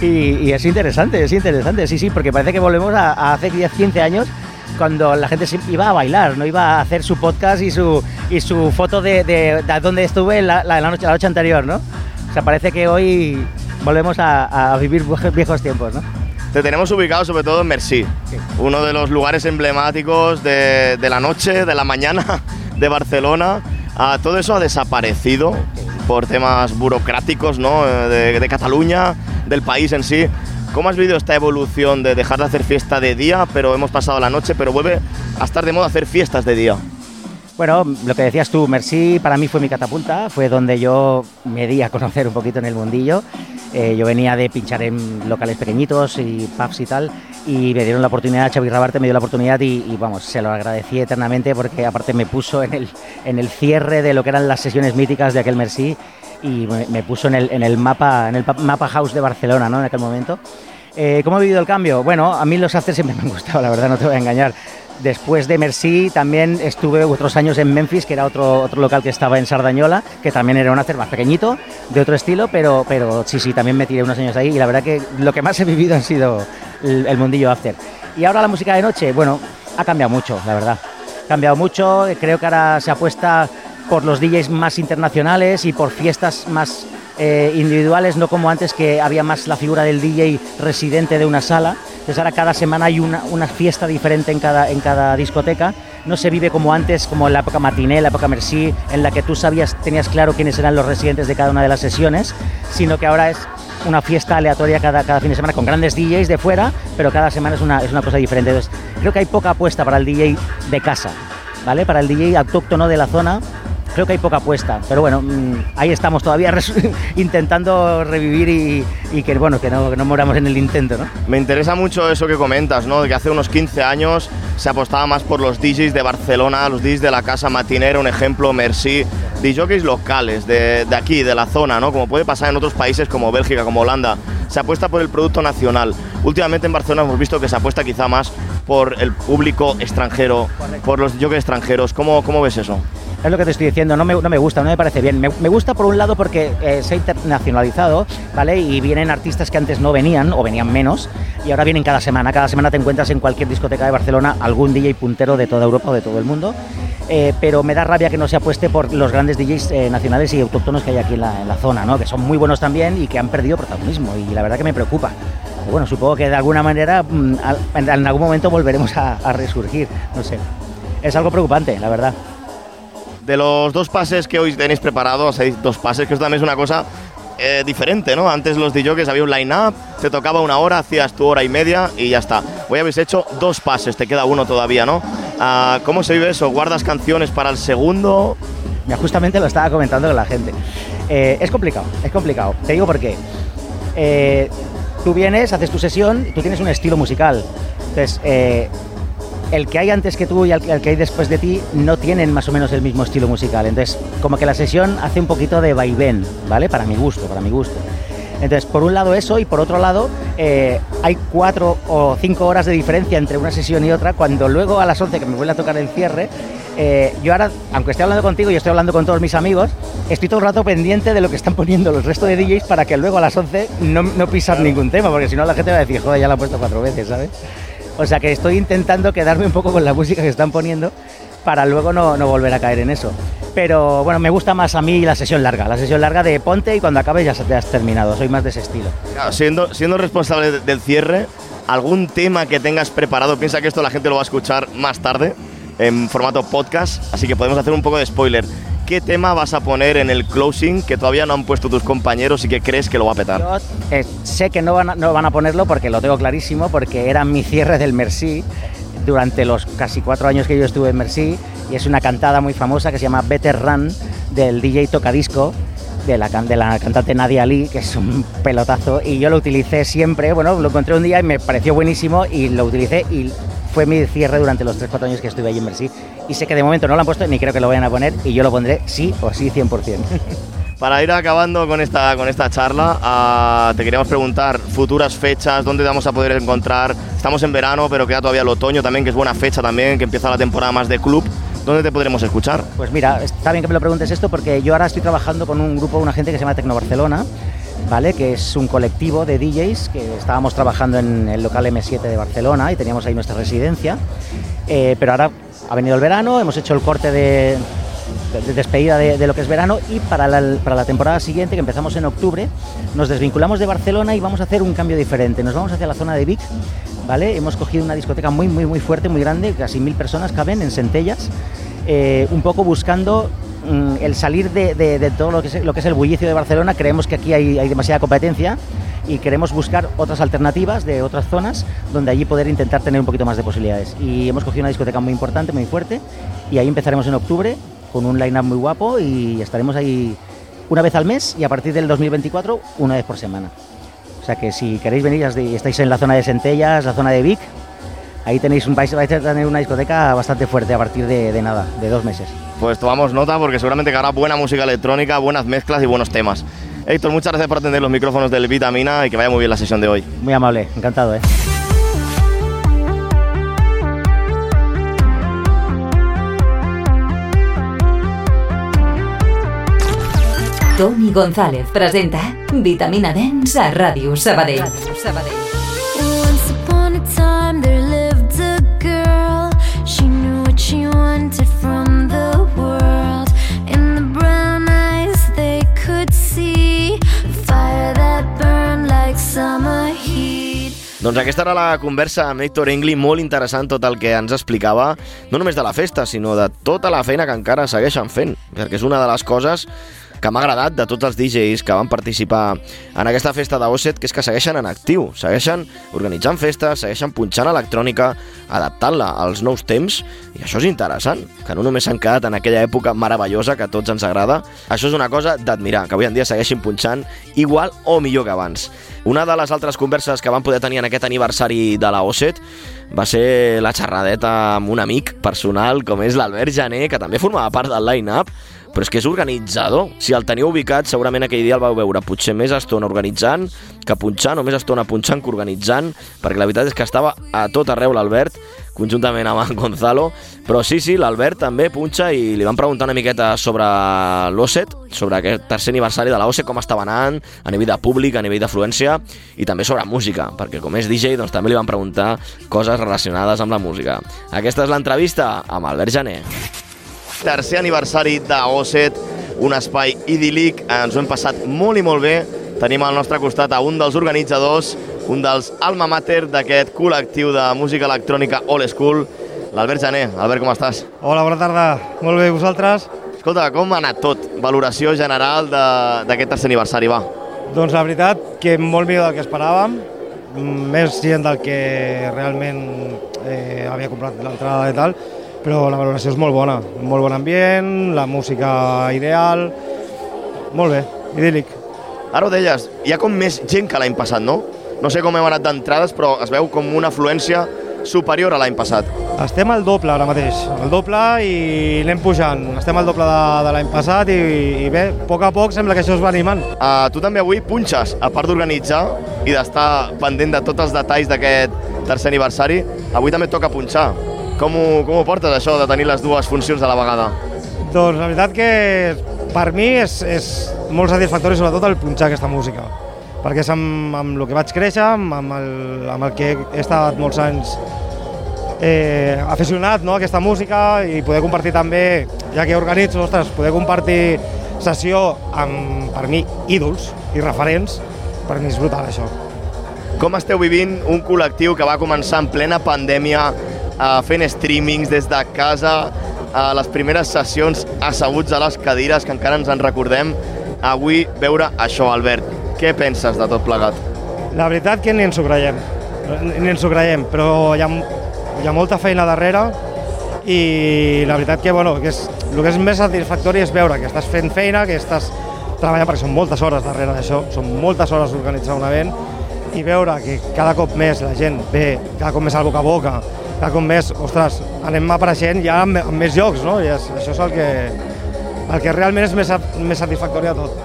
y, y, es interesante, es interesante, sí, sí, porque parece que volvemos a, a hace 10, 15 años cuando la gente iba a bailar, no iba a hacer su podcast y su, y su foto de, de, de donde estuve la, la, noche, la noche anterior, ¿no? O sea, parece que hoy volvemos a, a vivir viejos tiempos, ¿no? Te tenemos ubicado sobre todo en Merci, sí. uno de los lugares emblemáticos de, de, la noche, de la mañana de Barcelona. Ah, todo eso ha desaparecido por temas burocráticos ¿no? de, de Cataluña, del país en sí. ¿Cómo has vivido esta evolución de dejar de hacer fiesta de día, pero hemos pasado la noche, pero vuelve a estar de moda hacer fiestas de día? Bueno, lo que decías tú, Merci para mí fue mi catapulta, fue donde yo me di a conocer un poquito en el mundillo. Eh, yo venía de pinchar en locales pequeñitos y pubs y tal, y me dieron la oportunidad, Xavi Rabarte me dio la oportunidad y, vamos, se lo agradecí eternamente porque aparte me puso en el, en el cierre de lo que eran las sesiones míticas de aquel Merci y me, puso en el, en el, mapa, en el mapa house de Barcelona ¿no? en aquel momento. Eh, ¿Cómo he vivido el cambio? Bueno, a mí los afters siempre me han gustado, la verdad, no te voy a engañar. Después de Merci también estuve otros años en Memphis, que era otro, otro local que estaba en Sardañola, que también era un after más pequeñito, de otro estilo, pero, pero sí, sí, también me tiré unos años ahí y la verdad que lo que más he vivido han sido el, el mundillo after. Y ahora la música de noche, bueno, ha cambiado mucho, la verdad. Ha cambiado mucho, creo que ahora se apuesta por los DJs más internacionales y por fiestas más eh, individuales, no como antes que había más la figura del DJ residente de una sala. Entonces ahora cada semana hay una, una fiesta diferente en cada, en cada discoteca. No se vive como antes, como en la época matiné, la época Merci, en la que tú sabías, tenías claro quiénes eran los residentes de cada una de las sesiones, sino que ahora es una fiesta aleatoria cada, cada fin de semana con grandes DJs de fuera, pero cada semana es una, es una cosa diferente. Entonces creo que hay poca apuesta para el DJ de casa, ¿vale? Para el DJ autóctono de la zona creo que hay poca apuesta, pero bueno, mmm, ahí estamos todavía intentando revivir y, que bueno, que no, moramos en el intento, ¿no? Me interesa mucho eso que comentas, ¿no? Que hace unos 15 años se apostaba más por los DJs de Barcelona, los DJs de la casa matinera, un ejemplo, Merci, DJs locales de, de aquí, de la zona, ¿no? Como puede pasar en otros países como Bélgica, como Holanda. Se apuesta por el producto nacional. Últimamente en Barcelona hemos visto que se apuesta quizá más por el público extranjero, Correcto. por los jockeys extranjeros. ¿Cómo, ¿Cómo ves eso? Es lo que te estoy diciendo, no me, no me gusta, no me parece bien. Me, me gusta por un lado porque eh, se ha internacionalizado, ¿vale? Y vienen artistas que antes no venían o venían menos y ahora vienen cada semana. Cada semana te encuentras en cualquier discoteca de Barcelona algún DJ puntero de toda Europa o de todo el mundo. Eh, pero me da rabia que no se apueste por los grandes DJs eh, nacionales y autóctonos que hay aquí en la, zona, ¿no? Que son muy buenos también y que han perdido protagonismo y la verdad que me preocupa. Bueno, supongo que de alguna manera mm, en algún momento volveremos a, resurgir, no sé. Es algo preocupante, la verdad de los dos pases que hoy tenéis preparados, hay dos pases, que esto también una cosa eh, diferente, ¿no? Antes los DJs había un line-up, te tocaba una hora, hacías tu hora y media y ya está. Hoy habéis hecho dos pases, te queda uno todavía, ¿no? Uh, ¿Cómo se vive eso? ¿Guardas canciones para el segundo? Ya justamente lo estaba comentando la gente. Eh, es complicado, es complicado. Te digo por qué. Eh, tú vienes, haces tu sesión, tú tienes un estilo musical. Entonces, eh, el que hay antes que tú y el que hay después de ti no tienen más o menos el mismo estilo musical. Entonces, como que la sesión hace un poquito de vaivén, ¿vale? Para mi gusto, para mi gusto. Entonces, por un lado eso y por otro lado, eh, hay cuatro o cinco horas de diferencia entre una sesión y otra, cuando luego a las 11 que me vuelve a tocar el cierre, eh, yo ahora, aunque esté hablando contigo y estoy hablando con todos mis amigos, estoy todo el rato pendiente de lo que están poniendo los restos de DJs para que luego a las 11 no, no pisar ningún tema, porque si no la gente va a decir, joder, ya la he puesto cuatro veces, ¿sabes? O sea que estoy intentando quedarme un poco con la música que están poniendo para luego no, no volver a caer en eso. Pero bueno, me gusta más a mí la sesión larga, la sesión larga de ponte y cuando acabes ya te has terminado, soy más de ese estilo. Claro, siendo, siendo responsable de- del cierre, ¿algún tema que tengas preparado? Piensa que esto la gente lo va a escuchar más tarde en formato podcast, así que podemos hacer un poco de spoiler. ¿Qué tema vas a poner en el closing que todavía no han puesto tus compañeros y que crees que lo va a petar? Yo eh, sé que no van, a, no van a ponerlo porque lo tengo clarísimo, porque era mi cierre del Merci durante los casi cuatro años que yo estuve en Merci y es una cantada muy famosa que se llama Better Run del DJ Tocadisco de la, de la cantante Nadia Ali, que es un pelotazo y yo lo utilicé siempre, bueno, lo encontré un día y me pareció buenísimo y lo utilicé y fue mi cierre durante los 3-4 años que estuve allí en Merci y sé que de momento no lo han puesto ni creo que lo vayan a poner y yo lo pondré sí o sí 100%. Para ir acabando con esta, con esta charla, ah, te queríamos preguntar futuras fechas, dónde vamos a poder encontrar. Estamos en verano, pero queda todavía el otoño también, que es buena fecha también, que empieza la temporada más de club. ¿Dónde te podremos escuchar? Pues mira, está bien que me lo preguntes esto porque yo ahora estoy trabajando con un grupo, una gente que se llama Tecno Barcelona, ¿vale? Que es un colectivo de DJs que estábamos trabajando en el local M7 de Barcelona y teníamos ahí nuestra residencia. Eh, pero ahora ha venido el verano, hemos hecho el corte de, de- de despedida de, lo que es verano y para la, temporada siguiente, que empezamos en octubre, nos desvinculamos de Barcelona y vamos a hacer un cambio diferente. Nos vamos hacia la zona de Vic, ¿vale? Hemos cogido una discoteca muy, muy, muy fuerte, muy grande, casi mil personas caben en Centellas, eh, un poco buscando mm, el salir de, de- de todo lo que, es, lo que es el bullicio de Barcelona. Creemos que aquí hay, hay demasiada competencia y queremos buscar otras alternativas de otras zonas donde allí poder intentar tener un poquito más de posibilidades. Y hemos cogido una discoteca muy importante, muy fuerte, y ahí empezaremos en octubre con un line-up muy guapo y estaremos ahí una vez al mes y a partir del 2024 una vez por semana. O sea que si queréis venir y estáis en la zona de Centellas, la zona de Vic, ahí tenéis un, vais, a tener una discoteca bastante fuerte a partir de, de nada, de dos meses. Pues tomamos nota porque seguramente que habrá buena música electrónica, buenas mezclas y buenos temas. Héctor, muchas gracias por atender los micrófonos del Vitamina y que vaya muy bien la sesión de hoy. Muy amable, encantado, ¿eh? Toni González presenta Vitamina Dens a Ràdio Sabadell. Once upon a time there lived a girl. She knew what she wanted from the world. In the brown eyes they could see fire that burned like summer heat. Doncs aquesta era la conversa amb Héctor Engli, molt interessant tot el que ens explicava, no només de la festa, sinó de tota la feina que encara segueixen fent, perquè és una de les coses que m'ha agradat de tots els DJs que van participar en aquesta festa d'Osset, que és que segueixen en actiu, segueixen organitzant festes, segueixen punxant electrònica, adaptant-la als nous temps, i això és interessant, que no només s'han quedat en aquella època meravellosa que a tots ens agrada, això és una cosa d'admirar, que avui en dia segueixin punxant igual o millor que abans. Una de les altres converses que vam poder tenir en aquest aniversari de la OSET va ser la xerradeta amb un amic personal com és l'Albert Jané, que també formava part del line-up, però és que és organitzador. Si el teniu ubicat, segurament aquell dia el vau veure potser més estona organitzant que punxant, o més estona punxant que organitzant, perquè la veritat és que estava a tot arreu l'Albert, conjuntament amb en Gonzalo, però sí, sí, l'Albert també punxa i li van preguntar una miqueta sobre l'OSET, sobre aquest tercer aniversari de l'OSET, com estava anant, a nivell de públic, a nivell d'afluència, i també sobre música, perquè com és DJ, doncs també li van preguntar coses relacionades amb la música. Aquesta és l'entrevista amb Albert Jané. Tercer aniversari d'Osset, un espai idíl·lic, ens ho hem passat molt i molt bé. Tenim al nostre costat a un dels organitzadors, un dels alma mater d'aquest col·lectiu de música electrònica All School, l'Albert Jané. Albert, com estàs? Hola, bona tarda. Molt bé, vosaltres? Escolta, com ha anat tot? Valoració general d'aquest tercer aniversari, va. Doncs la veritat que molt millor del que esperàvem, mm, més gent del que realment eh, havia comprat l'entrada i tal, però la valoració és molt bona, molt bon ambient, la música ideal, molt bé, idíl·lic. Ara ho deies, hi ha com més gent que l'any passat, no? No sé com hem anat d'entrades, però es veu com una afluència superior a l'any passat? Estem al doble ara mateix, al doble i anem pujant. Estem al doble de, de l'any passat i, i bé, a poc a poc sembla que això es va animant. Uh, tu també avui punxes, a part d'organitzar i d'estar pendent de tots els detalls d'aquest tercer aniversari, avui també toca punxar. Com ho, com ho portes, això, de tenir les dues funcions a la vegada? Doncs la veritat que per mi és, és molt satisfactori sobretot el punxar aquesta música perquè és amb, amb el que vaig créixer, amb, amb, el, amb el que he estat molts anys eh, aficionat no, a aquesta música i poder compartir també, ja que organitzo, ostres, poder compartir sessió amb, per mi, ídols i referents, per mi és brutal això. Com esteu vivint un col·lectiu que va començar en plena pandèmia eh, fent streamings des de casa, a les primeres sessions asseguts a les cadires, que encara ens en recordem, avui veure això, Albert. Què penses de tot plegat? La veritat que ni ens ho creiem, ni ens ho creiem, però hi ha, hi ha molta feina darrere i la veritat que, bueno, que és, el que és més satisfactori és veure que estàs fent feina, que estàs treballant, perquè són moltes hores darrere d'això, són moltes hores d'organitzar un event, i veure que cada cop més la gent ve, cada cop més al boca a boca, cada cop més, ostres, anem apareixent ja en, en més llocs, no? I és, això és el que, el que realment és més, més satisfactori de tot.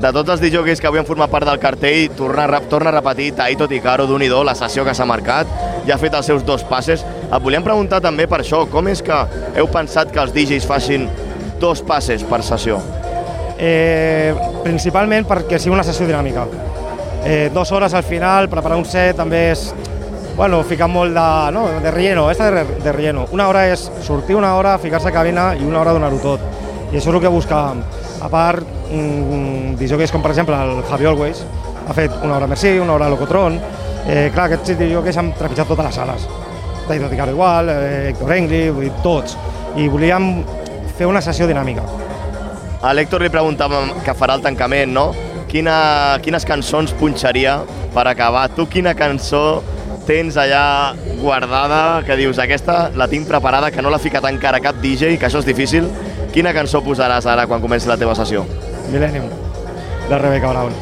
De tots els DJs que avui han format part del cartell, torna, torna a repetir Taito Ticaro, d'un i do, la sessió que s'ha marcat, ja ha fet els seus dos passes. Et volíem preguntar també per això, com és que heu pensat que els DJs facin dos passes per sessió? Eh, principalment perquè sigui una sessió dinàmica. Eh, dues hores al final, preparar un set també és bueno, ficar molt de, no, de relleno, esta de, de relleno. Una hora és sortir una hora, ficar-se a cabina i una hora donar-ho tot. I això és el que buscàvem. A part, mm, DJs com per exemple el Javi Always, ha fet una hora Merci, una hora Locotron, eh, clar, aquests DJs han trepitjat totes les sales. Taito Ticaro igual, eh, Héctor Engli, vull dir, tots. I volíem fer una sessió dinàmica. A l'Héctor li preguntàvem que farà el tancament, no? Quina, quines cançons punxaria per acabar? Tu quina cançó tens allà guardada que dius aquesta la tinc preparada, que no l'ha ficat encara cap DJ, que això és difícil? Quina cançó posaràs ara quan comenci la teva sessió? Millennium, de Rebecca Brown.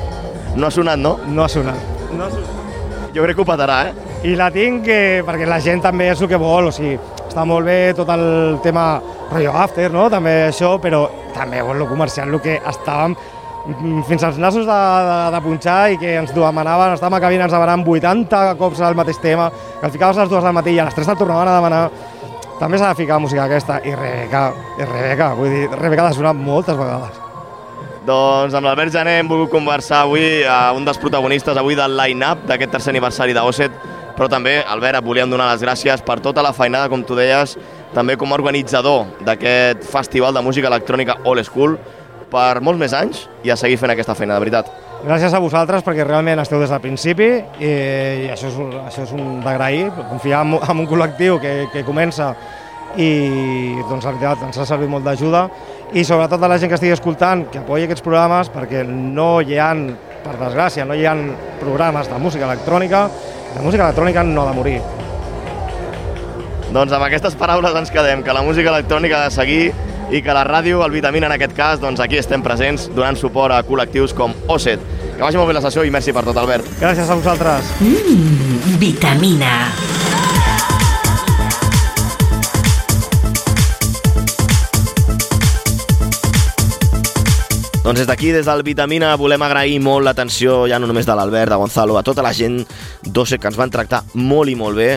No ha sonat, no? No ha sonat. No ha sonat. Jo crec que ho petarà, eh? I la tinc eh, perquè la gent també és el que vol, o sigui, està molt bé tot el tema rotllo after, no? també això, però també vol el comercial, el que estàvem fins als nassos de, de, de punxar i que ens demanaven, estàvem a cabina, ens demanaven 80 cops el mateix tema, que el ficaves a les dues del matí i a les 3 te'l tornaven a demanar. També s'ha de ficar música aquesta, i Rebeca, i Rebeca, vull dir, Rebeca ha sonat moltes vegades. Doncs amb l'Albert Jané hem volgut conversar avui a un dels protagonistes avui del line-up d'aquest tercer aniversari d'Osset, però també, Albert, et volíem donar les gràcies per tota la feinada, com tu deies, també com a organitzador d'aquest festival de música electrònica All School, per molts més anys i a seguir fent aquesta feina, de veritat. Gràcies a vosaltres perquè realment esteu des del principi i, i això és, un- això és un d'agrair, confiar en, en un col·lectiu que, que comença i doncs la veritat ens ha servit molt d'ajuda i sobretot a la gent que estigui escoltant que apoyi aquests programes perquè no hi ha, per desgràcia, no hi ha programes de música electrònica, la música electrònica no ha de morir. Doncs amb aquestes paraules ens quedem, que la música electrònica ha de seguir i que la ràdio, el Vitamina en aquest cas, doncs aquí estem presents donant suport a col·lectius com Osset. Que vagi molt bé la sessió i merci per tot, Albert. Gràcies a vosaltres. Mmm, vitamina. Doncs des d'aquí, des del Vitamina, volem agrair molt l'atenció, ja no només de l'Albert, de Gonzalo, a tota la gent d'Ose que ens van tractar molt i molt bé.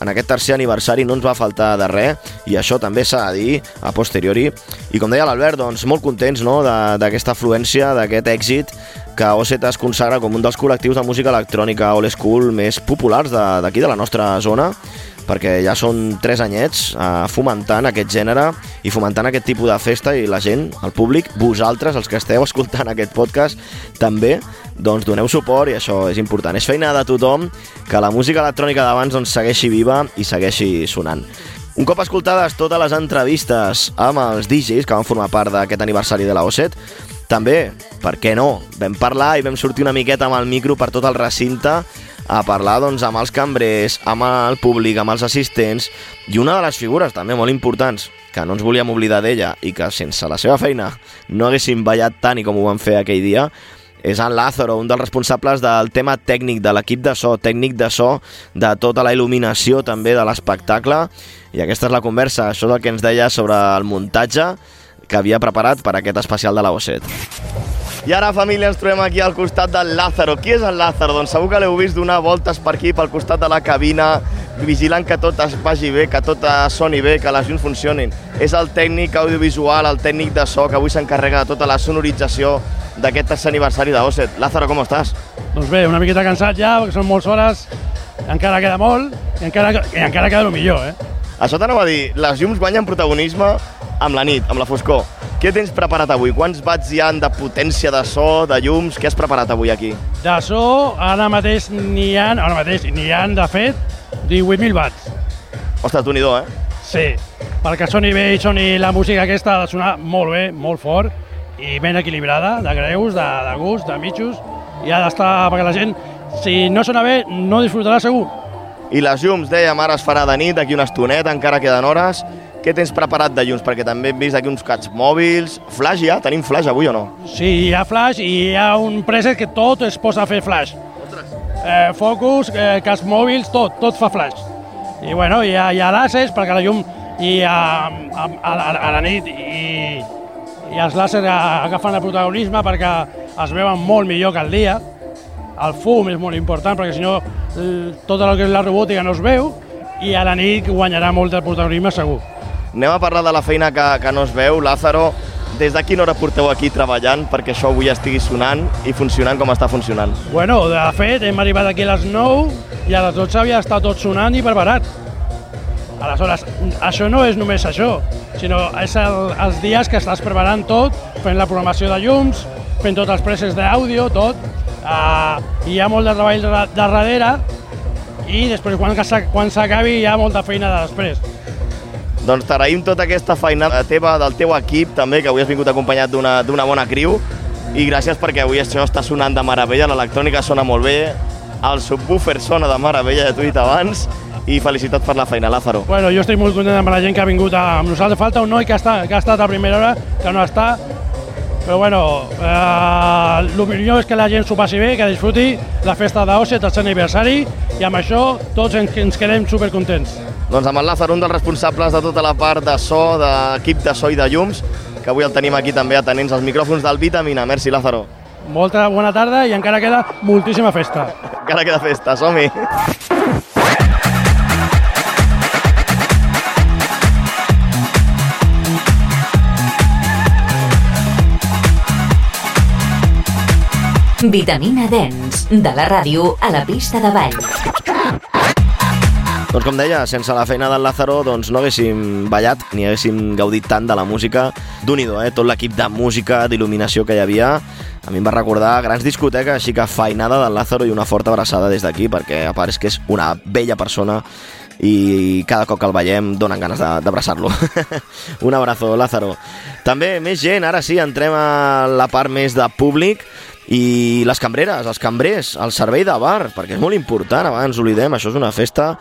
En aquest tercer aniversari no ens va faltar de res, i això també s'ha de dir a posteriori. I com deia l'Albert, doncs molt contents no, d'aquesta afluència, d'aquest èxit, que Osset es consagra com un dels col·lectius de música electrònica old school més populars d'aquí, de, de la nostra zona, perquè ja són tres anyets eh, fomentant aquest gènere i fomentant aquest tipus de festa i la gent, el públic, vosaltres, els que esteu escoltant aquest podcast, també doncs doneu suport i això és important. És feina de tothom que la música electrònica d'abans doncs, segueixi viva i segueixi sonant. Un cop escoltades totes les entrevistes amb els DJs que van formar part d'aquest aniversari de la OSET, també, per què no, vam parlar i vam sortir una miqueta amb el micro per tot el recinte a parlar doncs, amb els cambrers, amb el públic, amb els assistents i una de les figures també molt importants que no ens volíem oblidar d'ella i que sense la seva feina no haguéssim ballat tant i com ho vam fer aquell dia és en Lázaro, un dels responsables del tema tècnic, de l'equip de so, tècnic de so, de tota la il·luminació també de l'espectacle. I aquesta és la conversa, això és el que ens deia sobre el muntatge que havia preparat per aquest especial de la O7. I ara, família, ens trobem aquí al costat del Lázaro. Qui és el Lázaro? Doncs segur que l'heu vist donar voltes per aquí, pel costat de la cabina, vigilant que tot es vagi bé, que tot soni bé, que les llums funcionin. És el tècnic audiovisual, el tècnic de so, que avui s'encarrega de tota la sonorització d'aquest tercer aniversari de Osset. Lázaro, com estàs? Doncs bé, una miqueta cansat ja, perquè són moltes hores, encara queda molt, i encara, i encara queda el millor, eh? Això t'anava a dir, les llums guanyen protagonisme amb la nit, amb la foscor. Què tens preparat avui? Quants watts hi han de potència de so, de llums? Què has preparat avui aquí? De so, ara mateix n'hi ha, ara mateix n'hi ha, de fet, 18.000 watts. Ostres, tu eh? Sí, perquè soni bé i la música aquesta ha de sonar molt bé, molt fort i ben equilibrada, de greus, de, de gust, de mitjos, i ha d'estar, perquè la gent, si no sona bé, no disfrutarà segur. I les llums, dèiem, ara es farà de nit, d'aquí una estoneta, encara queden hores. Què tens preparat de llums? Perquè també hem vist aquí uns cats mòbils. Flash ja? Tenim flash avui o no? Sí, hi ha flash i hi ha un preset que tot es posa a fer flash. Eh, focus, eh, cas mòbils, tot, tot fa flash. I bueno, hi ha, hi ha làsers perquè la llum i a, a, a, a la nit i, i els làsers agafen el protagonisme perquè es veuen molt millor que el dia. El fum és molt important perquè si no tot el que és la robòtica no es veu i a la nit guanyarà molt el protagonisme segur. Anem a parlar de la feina que, que no es veu. Lázaro, des de quina hora porteu aquí treballant perquè això avui estigui sonant i funcionant com està funcionant? Bueno, de fet, hem arribat aquí a les 9 i a les 12 havia estat tot sonant i preparat. Aleshores, això no és només això, sinó és el, els dies que estàs preparant tot, fent la programació de llums, fent tots els presses d'àudio, tot. Uh, hi ha molt de treball de, darrere i després quan s'acabi hi ha molta feina de després. Doncs t'agraïm tota aquesta feina teva, del teu equip, també, que avui has vingut acompanyat d'una bona criu. I gràcies perquè avui això està sonant de meravella, l'electrònica sona molt bé, el subwoofer sona de meravella, ja t'ho he dit abans, i felicitats per la feina, Lázaro. Bueno, jo estic molt content amb la gent que ha vingut amb nosaltres. Falta un noi que, està, que ha estat a primera hora, que no està. Però bueno, eh, el millor és que la gent s'ho passi bé, que disfruti la festa d'Osset, el seu aniversari, i amb això tots ens, ens quedem supercontents. Doncs amb el Lázaro, un dels responsables de tota la part de so, d'equip de so i de llums, que avui el tenim aquí també atenents als micròfons del Vitamina. Merci, Lázaro. Molta bona tarda i encara queda moltíssima festa. Encara queda festa, som-hi. Vitamina Dens, de la ràdio a la pista de ball. Doncs com deia, sense la feina del Lázaro doncs no haguéssim ballat ni haguéssim gaudit tant de la música. d'un eh? Tot l'equip de música, d'il·luminació que hi havia. A mi em va recordar grans discoteques, així que feinada del Lázaro i una forta abraçada des d'aquí, perquè a part és que és una bella persona i cada cop que el veiem donen ganes d'abraçar-lo. Un abrazo, Lázaro. També més gent, ara sí, entrem a la part més de públic i les cambreres, els cambrers, el servei de bar, perquè és molt important, abans oblidem, això és una festa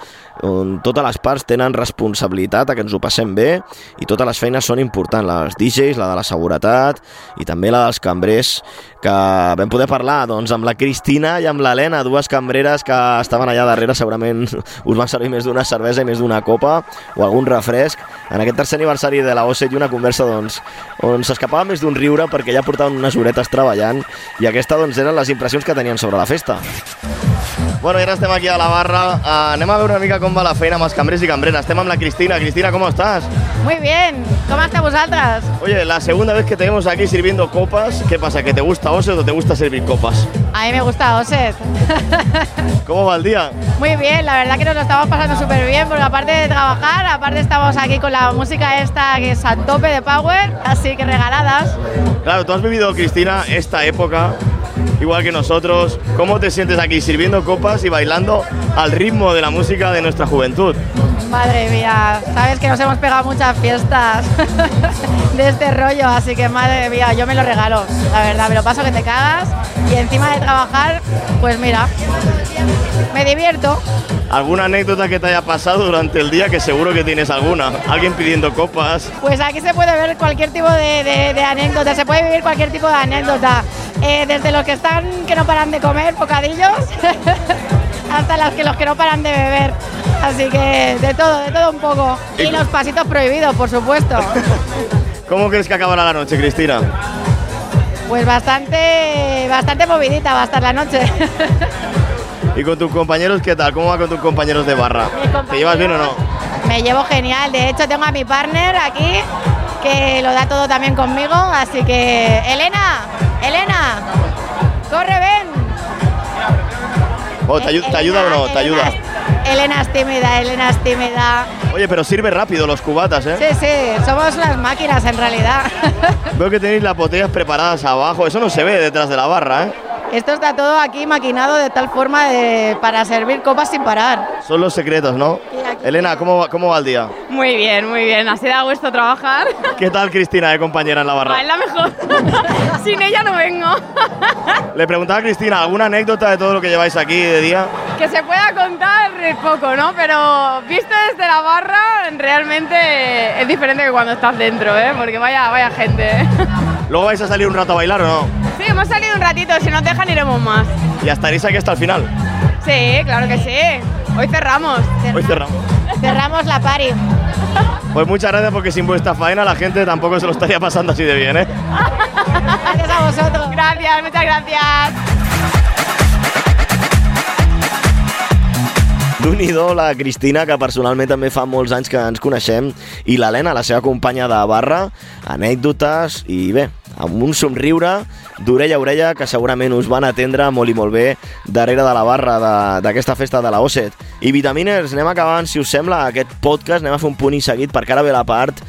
on totes les parts tenen responsabilitat a que ens ho passem bé i totes les feines són importants, les DJs, la de la seguretat i també la dels cambrers, que vam poder parlar doncs, amb la Cristina i amb l'Helena, dues cambreres que estaven allà darrere, segurament us van servir més d'una cervesa i més d'una copa o algun refresc. En aquest tercer aniversari de la OSET i una conversa doncs, on s'escapava més d'un riure perquè ja portaven unes horetes treballant i aquesta doncs, eren les impressions que tenien sobre la festa. Bueno, i ara estem aquí a la barra. Uh, anem a veure una mica com va la feina amb els cambrers i cambreres. Estem amb la Cristina. Cristina, ¿cómo estás? Muy bien, ¿cómo está vosotras? Oye, la segunda vez que te vemos aquí sirviendo copas, ¿qué pasa? ¿Que te gusta Oset o te gusta servir copas? A mí me gusta Oset. ¿Cómo va el día? Muy bien, la verdad que nos lo estamos pasando súper bien porque aparte de trabajar, aparte estamos aquí con la música esta que es a tope de power, así que regaladas. Claro, tú has vivido, Cristina, esta época, igual que nosotros. ¿Cómo te sientes aquí sirviendo copas y bailando al ritmo de la música de nuestra juventud? Madre mía, sabes que nos hemos pegado muchas fiestas de este rollo, así que madre mía, yo me lo regalo, la verdad, me lo paso que te cagas y encima de trabajar, pues mira, me divierto. ¿Alguna anécdota que te haya pasado durante el día? Que seguro que tienes alguna. Alguien pidiendo copas. Pues aquí se puede ver cualquier tipo de, de- de anécdota, se puede vivir cualquier tipo de anécdota. Eh, desde los que están que no paran de comer bocadillos hasta los que los que no paran de beber. Así que de todo, de todo un poco. Y los pasitos prohibidos, por supuesto. ¿Cómo crees que acabará la noche, Cristina? Pues bastante, bastante movidita va a estar la noche. ¿Y con tus compañeros qué tal? ¿Cómo va con tus compañeros de barra? ¿Te llevas bien o no? Me llevo genial. De hecho, tengo a mi partner aquí que lo da todo también conmigo. Así que, Elena, Elena, corre, ven. Oh, ¿te, ayu- te ayuda o no? ¿Te ayuda? Elena es tímida, Elena es tímida. Oye, pero sirve rápido los cubatas, ¿eh? Sí, sí, somos unas máquinas en realidad. Veo que tenéis las botellas preparadas abajo. Eso no se ve detrás de la barra, ¿eh? Esto está todo aquí maquinado de tal forma de, para servir copas sin parar. Son los secretos, ¿no? Elena, ¿cómo va, ¿cómo va el día? Muy bien, muy bien. Así da gusto trabajar. ¿Qué tal Cristina, eh, compañera en la Ah, barra? es la mejor. Sin ella no vengo. Le preguntaba a Cristina, ¿alguna anécdota de todo lo que lleváis aquí de día? Que se pueda contar es poco, ¿no? Pero visto desde la barra, realmente es diferente que cuando estás dentro, ¿eh? Porque vaya, vaya gente. ¿eh? ¿Luego vais a salir un rato a bailar o no? Hemos salido un ratito. Si nos dejan, iremos más. ¿Y estaréis aquí hasta el final? Sí, claro que sí. Hoy cerramos. Hoy cerramos. Cerramos la party. Pues muchas gracias porque sin vuestra faena la gente tampoco se lo estaría pasando así de bien, ¿eh? Gracias a vosotros. Gracias, muchas gracias. d'un la Cristina, que personalment també fa molts anys que ens coneixem, i l'Helena, la seva companya de barra, anècdotes i bé, amb un somriure d'orella a orella que segurament us van atendre molt i molt bé darrere de la barra d'aquesta festa de la OSET. I Vitaminers, anem acabant, si us sembla, aquest podcast, anem a fer un punt i seguit perquè ara ve la part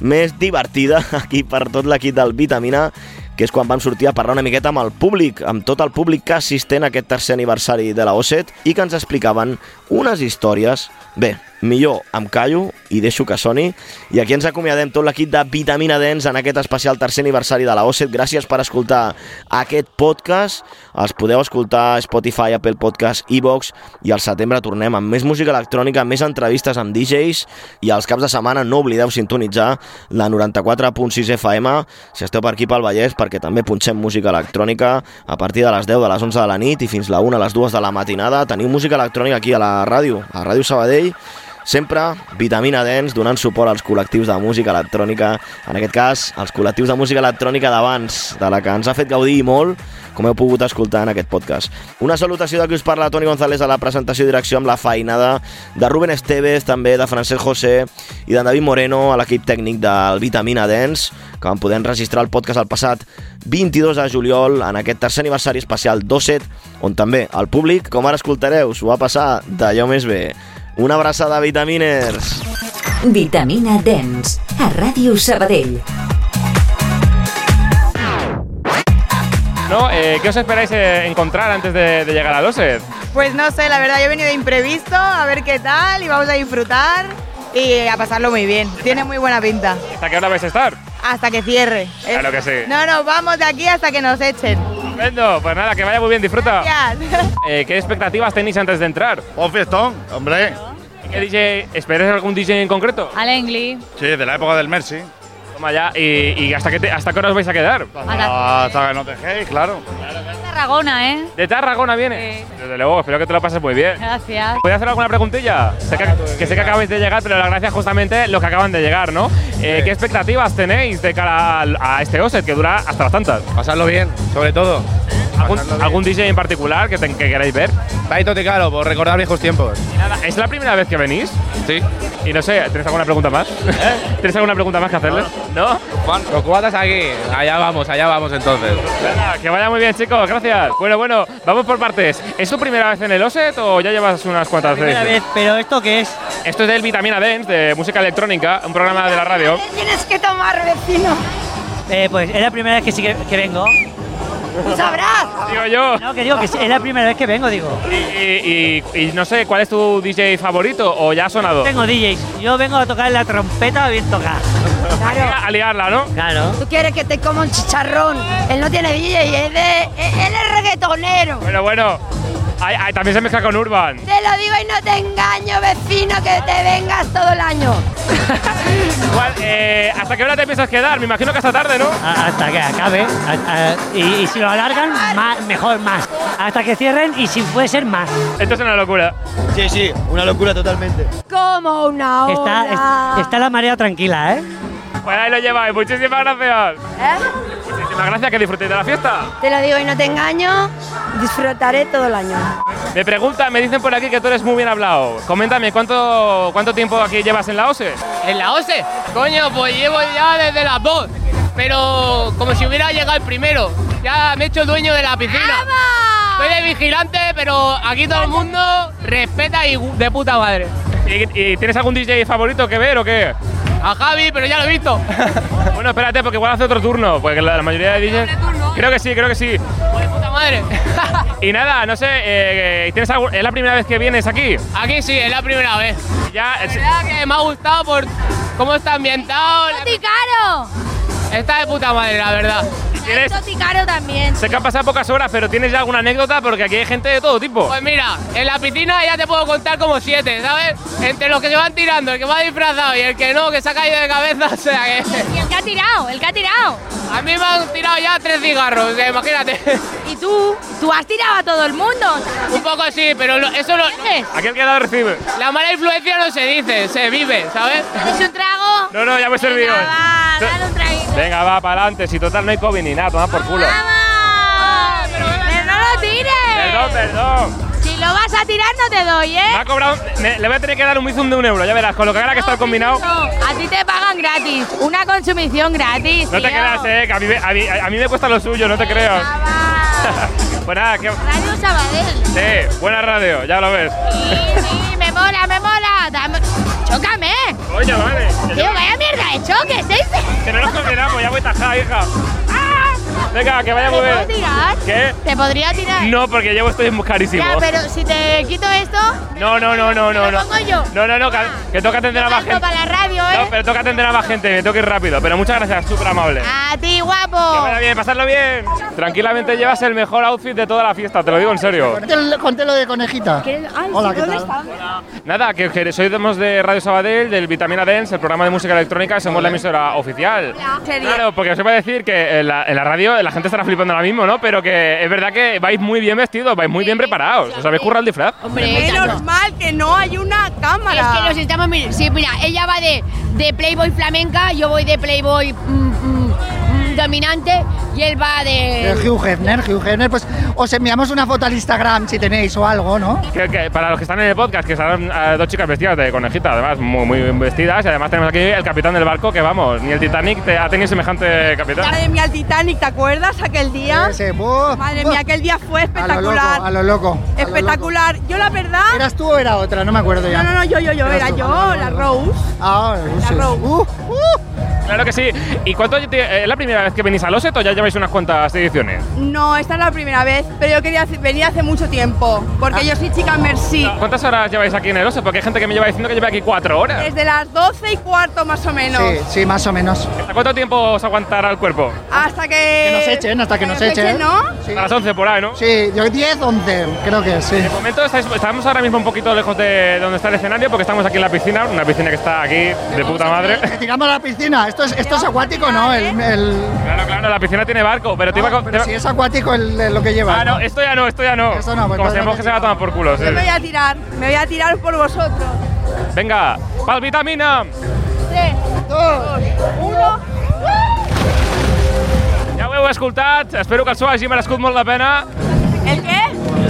més divertida aquí per tot l'equip del Vitamina, que és quan vam sortir a parlar una miqueta amb el públic, amb tot el públic que assistent a aquest tercer aniversari de la OSET i que ens explicaven unes històries, bé, millor em callo i deixo que soni, i aquí ens acomiadem tot l'equip de Vitamina Dens en aquest especial tercer aniversari de la OSET. Gràcies per escoltar aquest podcast, els podeu escoltar a Spotify, Apple Podcast, iVox, i al setembre tornem amb més música electrònica, més entrevistes amb DJs, i als caps de setmana no oblideu sintonitzar la 94.6 FM, si esteu per aquí pel Vallès, perquè també punxem música electrònica a partir de les 10 de les 11 de la nit i fins la 1 a les 2 de la matinada. Teniu música electrònica aquí a la ràdio, a Ràdio Sabadell, sempre Vitamina Dens donant suport als col·lectius de música electrònica, en aquest cas els col·lectius de música electrònica d'abans, de la que ens ha fet gaudir molt, com heu pogut escoltar en aquest podcast. Una salutació de qui us parla, Toni González, a la presentació i direcció amb la feinada de Rubén Esteves, també de Francesc José i de David Moreno, a l'equip tècnic del Vitamina Dens, que van poder enregistrar el podcast el passat 22 de juliol en aquest tercer aniversari especial 2 on també el públic, com ara escoltareu, s'ho va passar d'allò més bé. Una abraçada, Vitaminers! Vitamina Dens, a Ràdio Sabadell. ¿No? Eh, ¿Qué os esperáis eh, encontrar antes de, de llegar a Loset? Pues no sé, la verdad, yo he venido de imprevisto a ver qué tal y vamos a disfrutar y a pasarlo muy bien. Tiene muy buena pinta. ¿Hasta qué hora vais a estar? Hasta que cierre. Claro que sí. No nos vamos de aquí hasta que nos echen. Estupendo, pues nada, que vaya muy bien, disfruta. Gracias. Eh, ¿Qué expectativas tenéis antes de entrar? Un fiestón, hombre. ¿Qué DJ, ¿Esperáis algún DJ en concreto? Alengli. Sí, de la época del Mercy. Toma ya, ¿y, y hasta, qué te- hasta qué hora os vais a quedar? Hasta que nos dejéis, claro. Tarragona, ¿eh? ¿De Tarragona viene? Desde luego, espero que te lo pases muy bien. Gracias. ¿Puedo hacer alguna preguntilla? Sé que, que sé que acabáis de llegar, pero la gracia es justamente los que acaban de llegar, ¿no? Eh, ¿Qué expectativas tenéis de cara al- a, este OSET que dura hasta las tantas? Pasarlo bien, sobre todo. ¿Algún, algún DJ en particular que, te- que queráis ver? Taito Ticaro, por recordar viejos tiempos. Y nada, ¿es la primera vez que venís? Sí. Y no sé, ¿tenéis alguna pregunta más? ¿Tenéis alguna pregunta más que hacerles? ¿No? Los cubatas aquí. Allá vamos, allá vamos entonces. Venga, que vaya muy bien, chicos, gracias. Bueno, bueno, vamos por partes. ¿Es tu primera vez en el OSET o ya llevas unas cuantas Primera veces? vez, pero ¿esto qué es? Esto es del Vitamina Dance, de música electrónica, un programa de la radio. Tienes que tomar, vecino. Eh, pues es la primera vez que sí que, que vengo. Tú sabrás. Digo yo. No, que digo que es la primera vez que vengo, digo. Y, y- y- y no sé, ¿cuál es tu DJ favorito o ya ha sonado? Tengo DJs. Yo vengo a tocar la trompeta bien tocar. A liarla, ¿no? Claro. Tú quieres que te coma un chicharrón. Él no tiene DJ, es, él es reggaetonero. Bueno, bueno. Ay, ay, también se mezcla con Urban. Te lo digo y no te engaño, vecino, que te vengas todo el año. Igual, eh, ¿Hasta qué hora te piensas quedar? Me imagino que hasta tarde, ¿no? A- Hasta que acabe. a- a- y, y si lo alargan, más, mejor más. Hasta que cierren y si puede ser más. Esto es una locura. Sí, sí, una locura totalmente. Como una Está, ola. es- está la marea tranquila, ¿eh? Pues ahí lo lleváis. Muchísimas gracias. ¿Eh? Muchísimas gracias. Que disfrutéis de la fiesta. Te lo digo y no te engaño, disfrutaré todo el año. Me preguntan, me dicen por aquí que tú eres muy bien hablado. Coméntame, ¿cuánto, cuánto tiempo aquí llevas en la OSE? ¿En la OSE? Coño, pues llevo ya desde las dos. Pero como si hubiera llegado el primero. Ya me he hecho el dueño de la piscina. Estoy de vigilante, pero aquí todo el mundo respeta y de puta madre. ¿Y, y tienes algún DJ favorito que ver o qué? A Javi, pero ya lo he visto. Bueno, espérate, porque igual hace otro turno, porque la, la mayoría de DJs... Creo que sí, creo que sí. De puta madre. Y nada, no sé, eh, ¿tienes algún- ¿es la primera vez que vienes aquí? Aquí sí, es la primera vez. Ya, La verdad que me ha gustado por cómo está ambientado. ¡Toticaro! Está de puta madre, la verdad. ¿Quieres? Toticaro también. Sé que han pasado pocas horas, pero ¿tienes ya alguna anécdota? Porque aquí hay gente de todo tipo. Pues mira, en la piscina ya te puedo contar como siete, ¿sabes? Entre los que se van tirando, el que va disfrazado y el que no, que se ha caído de cabeza, o sea que... ¿Y el que ha tirado? ¿El que ha tirado? A mí me han tirado ya tres cigarros, o sea, imagínate. ¿Y tú? ¿Tú has tirado a todo el mundo? Un poco sí, pero lo- eso no... Aquel que ha dado recibe. La mala influencia no se dice, se vive, ¿sabes? ¿Es un trago? No, no, ya me he servido. Venga, va, dale un traguito. Venga, va, para adelante. Si total no hay COVID ni nada, toma por culo. ¡Vamos! ¡Pero no lo tires! Perdón, perdón. Si lo vas a tirar no te doy, Me ¿eh? ha cobrado. me- le voy a tener que dar un bizum de un euro, ya verás, con lo que gana que está el combinado. A ti te pagan gratis. Una consumición gratis. No te tío. creas, eh, que a mí, me- a, mí, a mí me cuesta lo suyo, no te creas. pues nada, que. Radio Sabadell. Sí, buena radio, ya lo ves. Sí, me mola, me mola. Dame- ¡Chócame! Oye, vale. que Tío, no- vaya mierda de choque, ¿sí? Que no nos combinamos, ya voy tajada, hija. Venga, que vaya muy ¿Te puedo bien. tirar? ¿Qué? ¿Te podría tirar? No, porque llevo esto muy carísimo. Ya, pero si te quito esto, No, no, no, no, no. ¿Te lo no. pongo yo? No, no, no, que, que toca atender a más gente. para la radio, ¿eh? No, pero toca atender a más gente, me tengo que ir rápido. Pero muchas gracias, súper amable. A ti, Que guapo. vaya bien, pasarlo bien. Tranquilamente llevas el mejor outfit de toda la fiesta, te lo digo en serio. Conté lo de conejita. Hola, ¿qué tal? Nada, que, que sois de Radio Sabadell, del Vitamina Dance, el programa de música electrónica, somos la emisora oficial. Claro, porque os iba a decir que en la, en la radio la gente estará flipando ahora mismo, ¿no? Pero que es verdad que vais muy bien vestidos, vais muy bien preparados. ¿Os habéis currado el disfraz? Menos mal que no hay una cámara. Es que nos estamos mirando. Sí, mira, ella va de, de Playboy flamenca, yo voy de Playboy mm, dominante y él va de. Eh, Hugh Hefner, Hugh Hefner, pues os enviamos una foto al Instagram si tenéis o algo, ¿no? Que, que para los que están en el podcast, que están eh, dos chicas vestidas de conejita, además muy, muy bien vestidas, y además tenemos aquí el capitán del barco, que vamos, ni el Titanic te ha tenido semejante capitán. Madre mía, el Titanic, ¿te acuerdas aquel día? Ese, buh, Madre buh. mía, aquel día fue A lo loco, espectacular. a lo loco. a lo Espectacular. Yo la verdad. ¿Eras tú o era otra? No me acuerdo ya. No, no, no, yo, yo, yo, Eras era tú, yo, la Rose. Ah, La. Rose. Uh, Claro que sí. ¿Y cuánto eh, es la primera vez que venís al Oset o ya lleváis unas cuantas ediciones? No, esta es la primera vez, pero yo quería venir hace mucho tiempo, porque yo soy chica Merci. ¿Cuántas horas lleváis aquí en el Oset? Porque hay gente que me lleva diciendo que lleva aquí cuatro horas. Desde las 12 y cuarto más o menos. sí, sí, más o menos. ¿Hasta cuánto tiempo os aguantará el cuerpo? Hasta que. Que nos echen, hasta que nos echen. ¿no? A las 11 por ahí, ¿no? Sí, yo 10, 11, creo que sí. De momento estáis- estamos ahora mismo un poquito lejos de donde está el escenario porque estamos aquí en la piscina, una piscina que está aquí de puta madre. Que tiramos a la piscina. Esto es, esto es acuático, ¿no? El, el- Claro, claro, la piscina tiene barco, pero te iba a... co- te pero iba- si es acuático el- el- lo que lleva. Ah, no, esto ya no, esto ya no. Pues Como se moje se va a tomar por culo. sí. Yo me voy a tirar, me voy a tirar por vosotros. Venga, pal vitamina. 3, 2, 1. Ja ho heu escoltat, espero que el so hagi merescut molt la pena.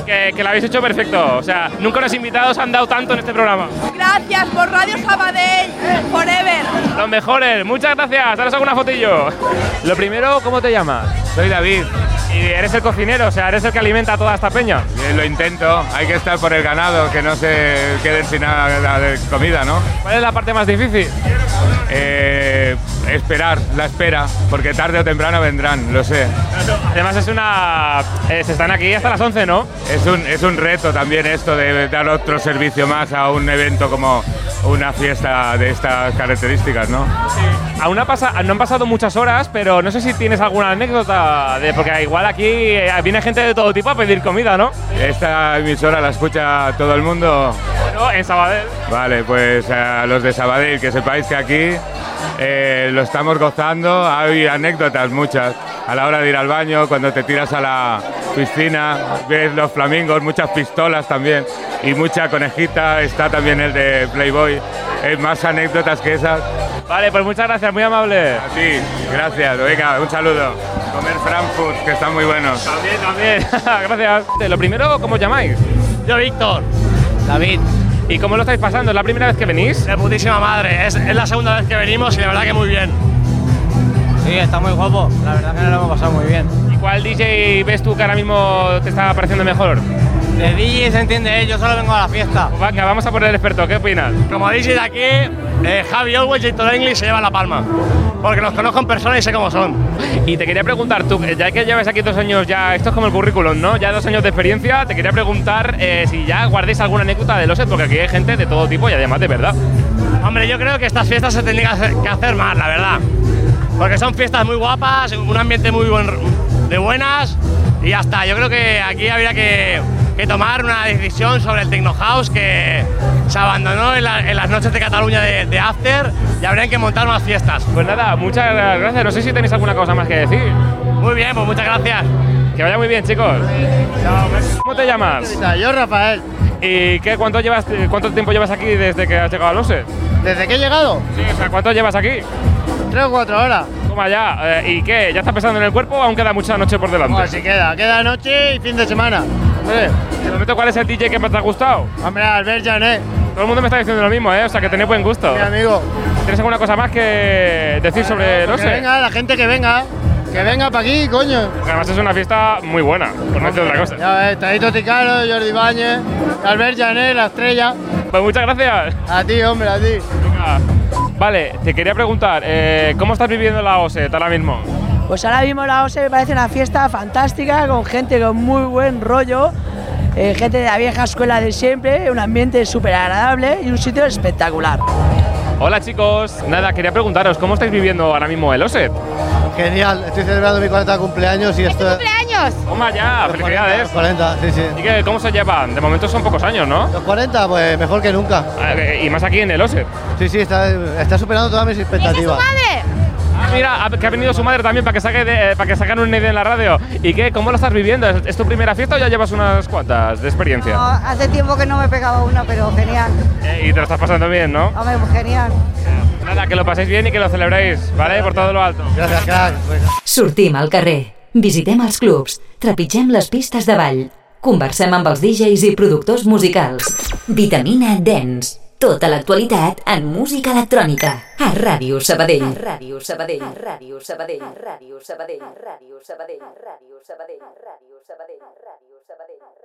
Que, que lo habéis hecho perfecto. O sea, nunca unos invitados han dado tanto en este programa. Gracias por Radio Sabadell, forever. Los mejores, muchas gracias. Ahora os hago una fotillo. Lo primero, ¿cómo te llamas? Soy David. Y eres el cocinero, o sea, eres el que alimenta a toda esta peña. Eh, Lo intento, hay que estar por el ganado, que no se queden sin nada de comida, ¿no? ¿Cuál es la parte más difícil? Eh, esperar, la espera, porque tarde o temprano vendrán, lo sé. Además es una... eh, se están aquí hasta las 11, ¿no? Es un, es un reto también esto de dar otro servicio más a un evento como una fiesta de estas características, ¿no? Aún ha pasa- no han pasado muchas horas, pero no sé si tienes alguna anécdota, de, porque igual aquí eh, viene gente de todo tipo a pedir comida, ¿no? Esta emisora la escucha todo el mundo. Bueno, en Sabadell. Vale, pues a los de Sabadell, que sepáis que aquí eh, lo estamos gozando. Hay anécdotas muchas. A la hora de ir al baño, cuando te tiras a la piscina, ves los flamingos, muchas pistolas también y mucha conejita. Está también el de Playboy. Hay más anécdotas que esas. Vale, pues muchas gracias, muy amable. A ti, gracias. Venga, un saludo. Comer Frankfurt, que están muy buenos. También, también. gracias. Lo primero, ¿cómo os llamáis? Yo, Víctor. David. ¿Y cómo lo estáis pasando? ¿Es la primera vez que venís? De putísima madre. Es, es la segunda vez que venimos y la verdad que muy bien. Sí, está muy guapo. La verdad que nos lo hemos pasado muy bien. ¿Y cuál DJ ves tú que ahora mismo te está pareciendo mejor? De DJ se entiende, ¿eh? yo solo vengo a la fiesta. Pues venga, vamos a poner el experto, ¿qué opinas? Como DJ de aquí, eh, Javi Always y Héctor English se llevan la palma. Porque los conozco en persona y sé cómo son. Y te quería preguntar, tú, ya que llevas aquí dos años ya, esto es como el currículum, ¿no? Ya dos años de experiencia, te quería preguntar eh, si ya guardéis alguna anécdota de Loset, porque aquí hay gente de todo tipo y además de verdad. Hombre, yo creo que estas fiestas se tendrían que hacer, que hacer más, la verdad. Porque son fiestas muy guapas, un ambiente muy buen, de buenas y ya está. Yo creo que aquí habría que, que tomar una decisión sobre el Techno House que se abandonó en, la- en las noches de Cataluña de, de After y habrían que montar más fiestas. Pues nada, muchas gracias. No sé si tenéis alguna cosa más que decir. Muy bien, pues muchas gracias. Que vaya muy bien, chicos. ¿Cómo te llamas? Yo, Rafael. ¿Y qué, cuánto, llevas, cuánto tiempo llevas aquí desde que has llegado a Loset? ¿Desde que he llegado? Sí, o sea, ¿cuánto llevas aquí? Tres o cuatro horas. Toma ya. eh, ¿Y qué? ¿Ya está pesando en el cuerpo o aún queda mucha noche por delante? Pues si queda, queda noche y fin de semana. Hombre, De momento, ¿cuál es el DJ que más te ha gustado? hombre Albert Janet, Todo el mundo me está diciendo lo mismo, ¿eh? O sea, que tenéis buen gusto. mi amigo. ¿Tienes alguna cosa más que decir sobre Que Loset? venga, la gente que venga. Que venga para aquí, coño. Porque además es una fiesta muy buena, por no decir otra cosa. Ya ves, Tadito Ticaro, Jordi Bañez, Albert Janet, la estrella. Pues muchas gracias. A ti, hombre, a ti. Venga. Vale, te quería preguntar, eh, ¿cómo estás viviendo la OSET ahora mismo? Pues ahora mismo la OSE me parece una fiesta fantástica, con gente con muy buen rollo, eh, gente de la vieja escuela de siempre, un ambiente súper agradable y un sitio espectacular. Hola chicos, nada, quería preguntaros, ¿cómo estáis viviendo ahora mismo el OSET? Genial, estoy celebrando mi 40 cumpleaños y esto ¡Cumpleaños! Toma ya, Los felicidades. 40, 40, sí, sí. ¿Y qué, cómo se llevan? De momento son pocos años, ¿no? Los 40, pues mejor que nunca. Eh, Y más aquí en el OSET. Sí, sí, está, está superando todas mis expectativas. ¡Madre! Ah, mira, ha- que ha venido su madre también para que saque de- eh, para que sacan un idea en la radio. ¿Y qué? ¿Cómo lo estás viviendo? ¿Es, es tu primera fiesta o ya llevas unas cuantas de experiencia? No, hace tiempo que no me pegaba una, pero genial. Eh, y te lo estás pasando bien, ¿no? Hombre, pues genial. Nada, que lo paséis bien y que lo celebréis, ¿vale? Por todo lo alto. Gracias, crack. Sortim al carrer, visitem els clubs, trepitgem les pistes de ball, conversem amb els DJs i productors musicals. Vitamina Dance. Tota l'actualitat en música electrònica. A Ràdio Sabadell. A Ràdio Sabadell. A Ràdio Sabadell. A Ràdio Sabadell. A Ràdio Sabadell. A Ràdio Sabadell. A Ràdio Sabadell. A Ràdio Sabadell.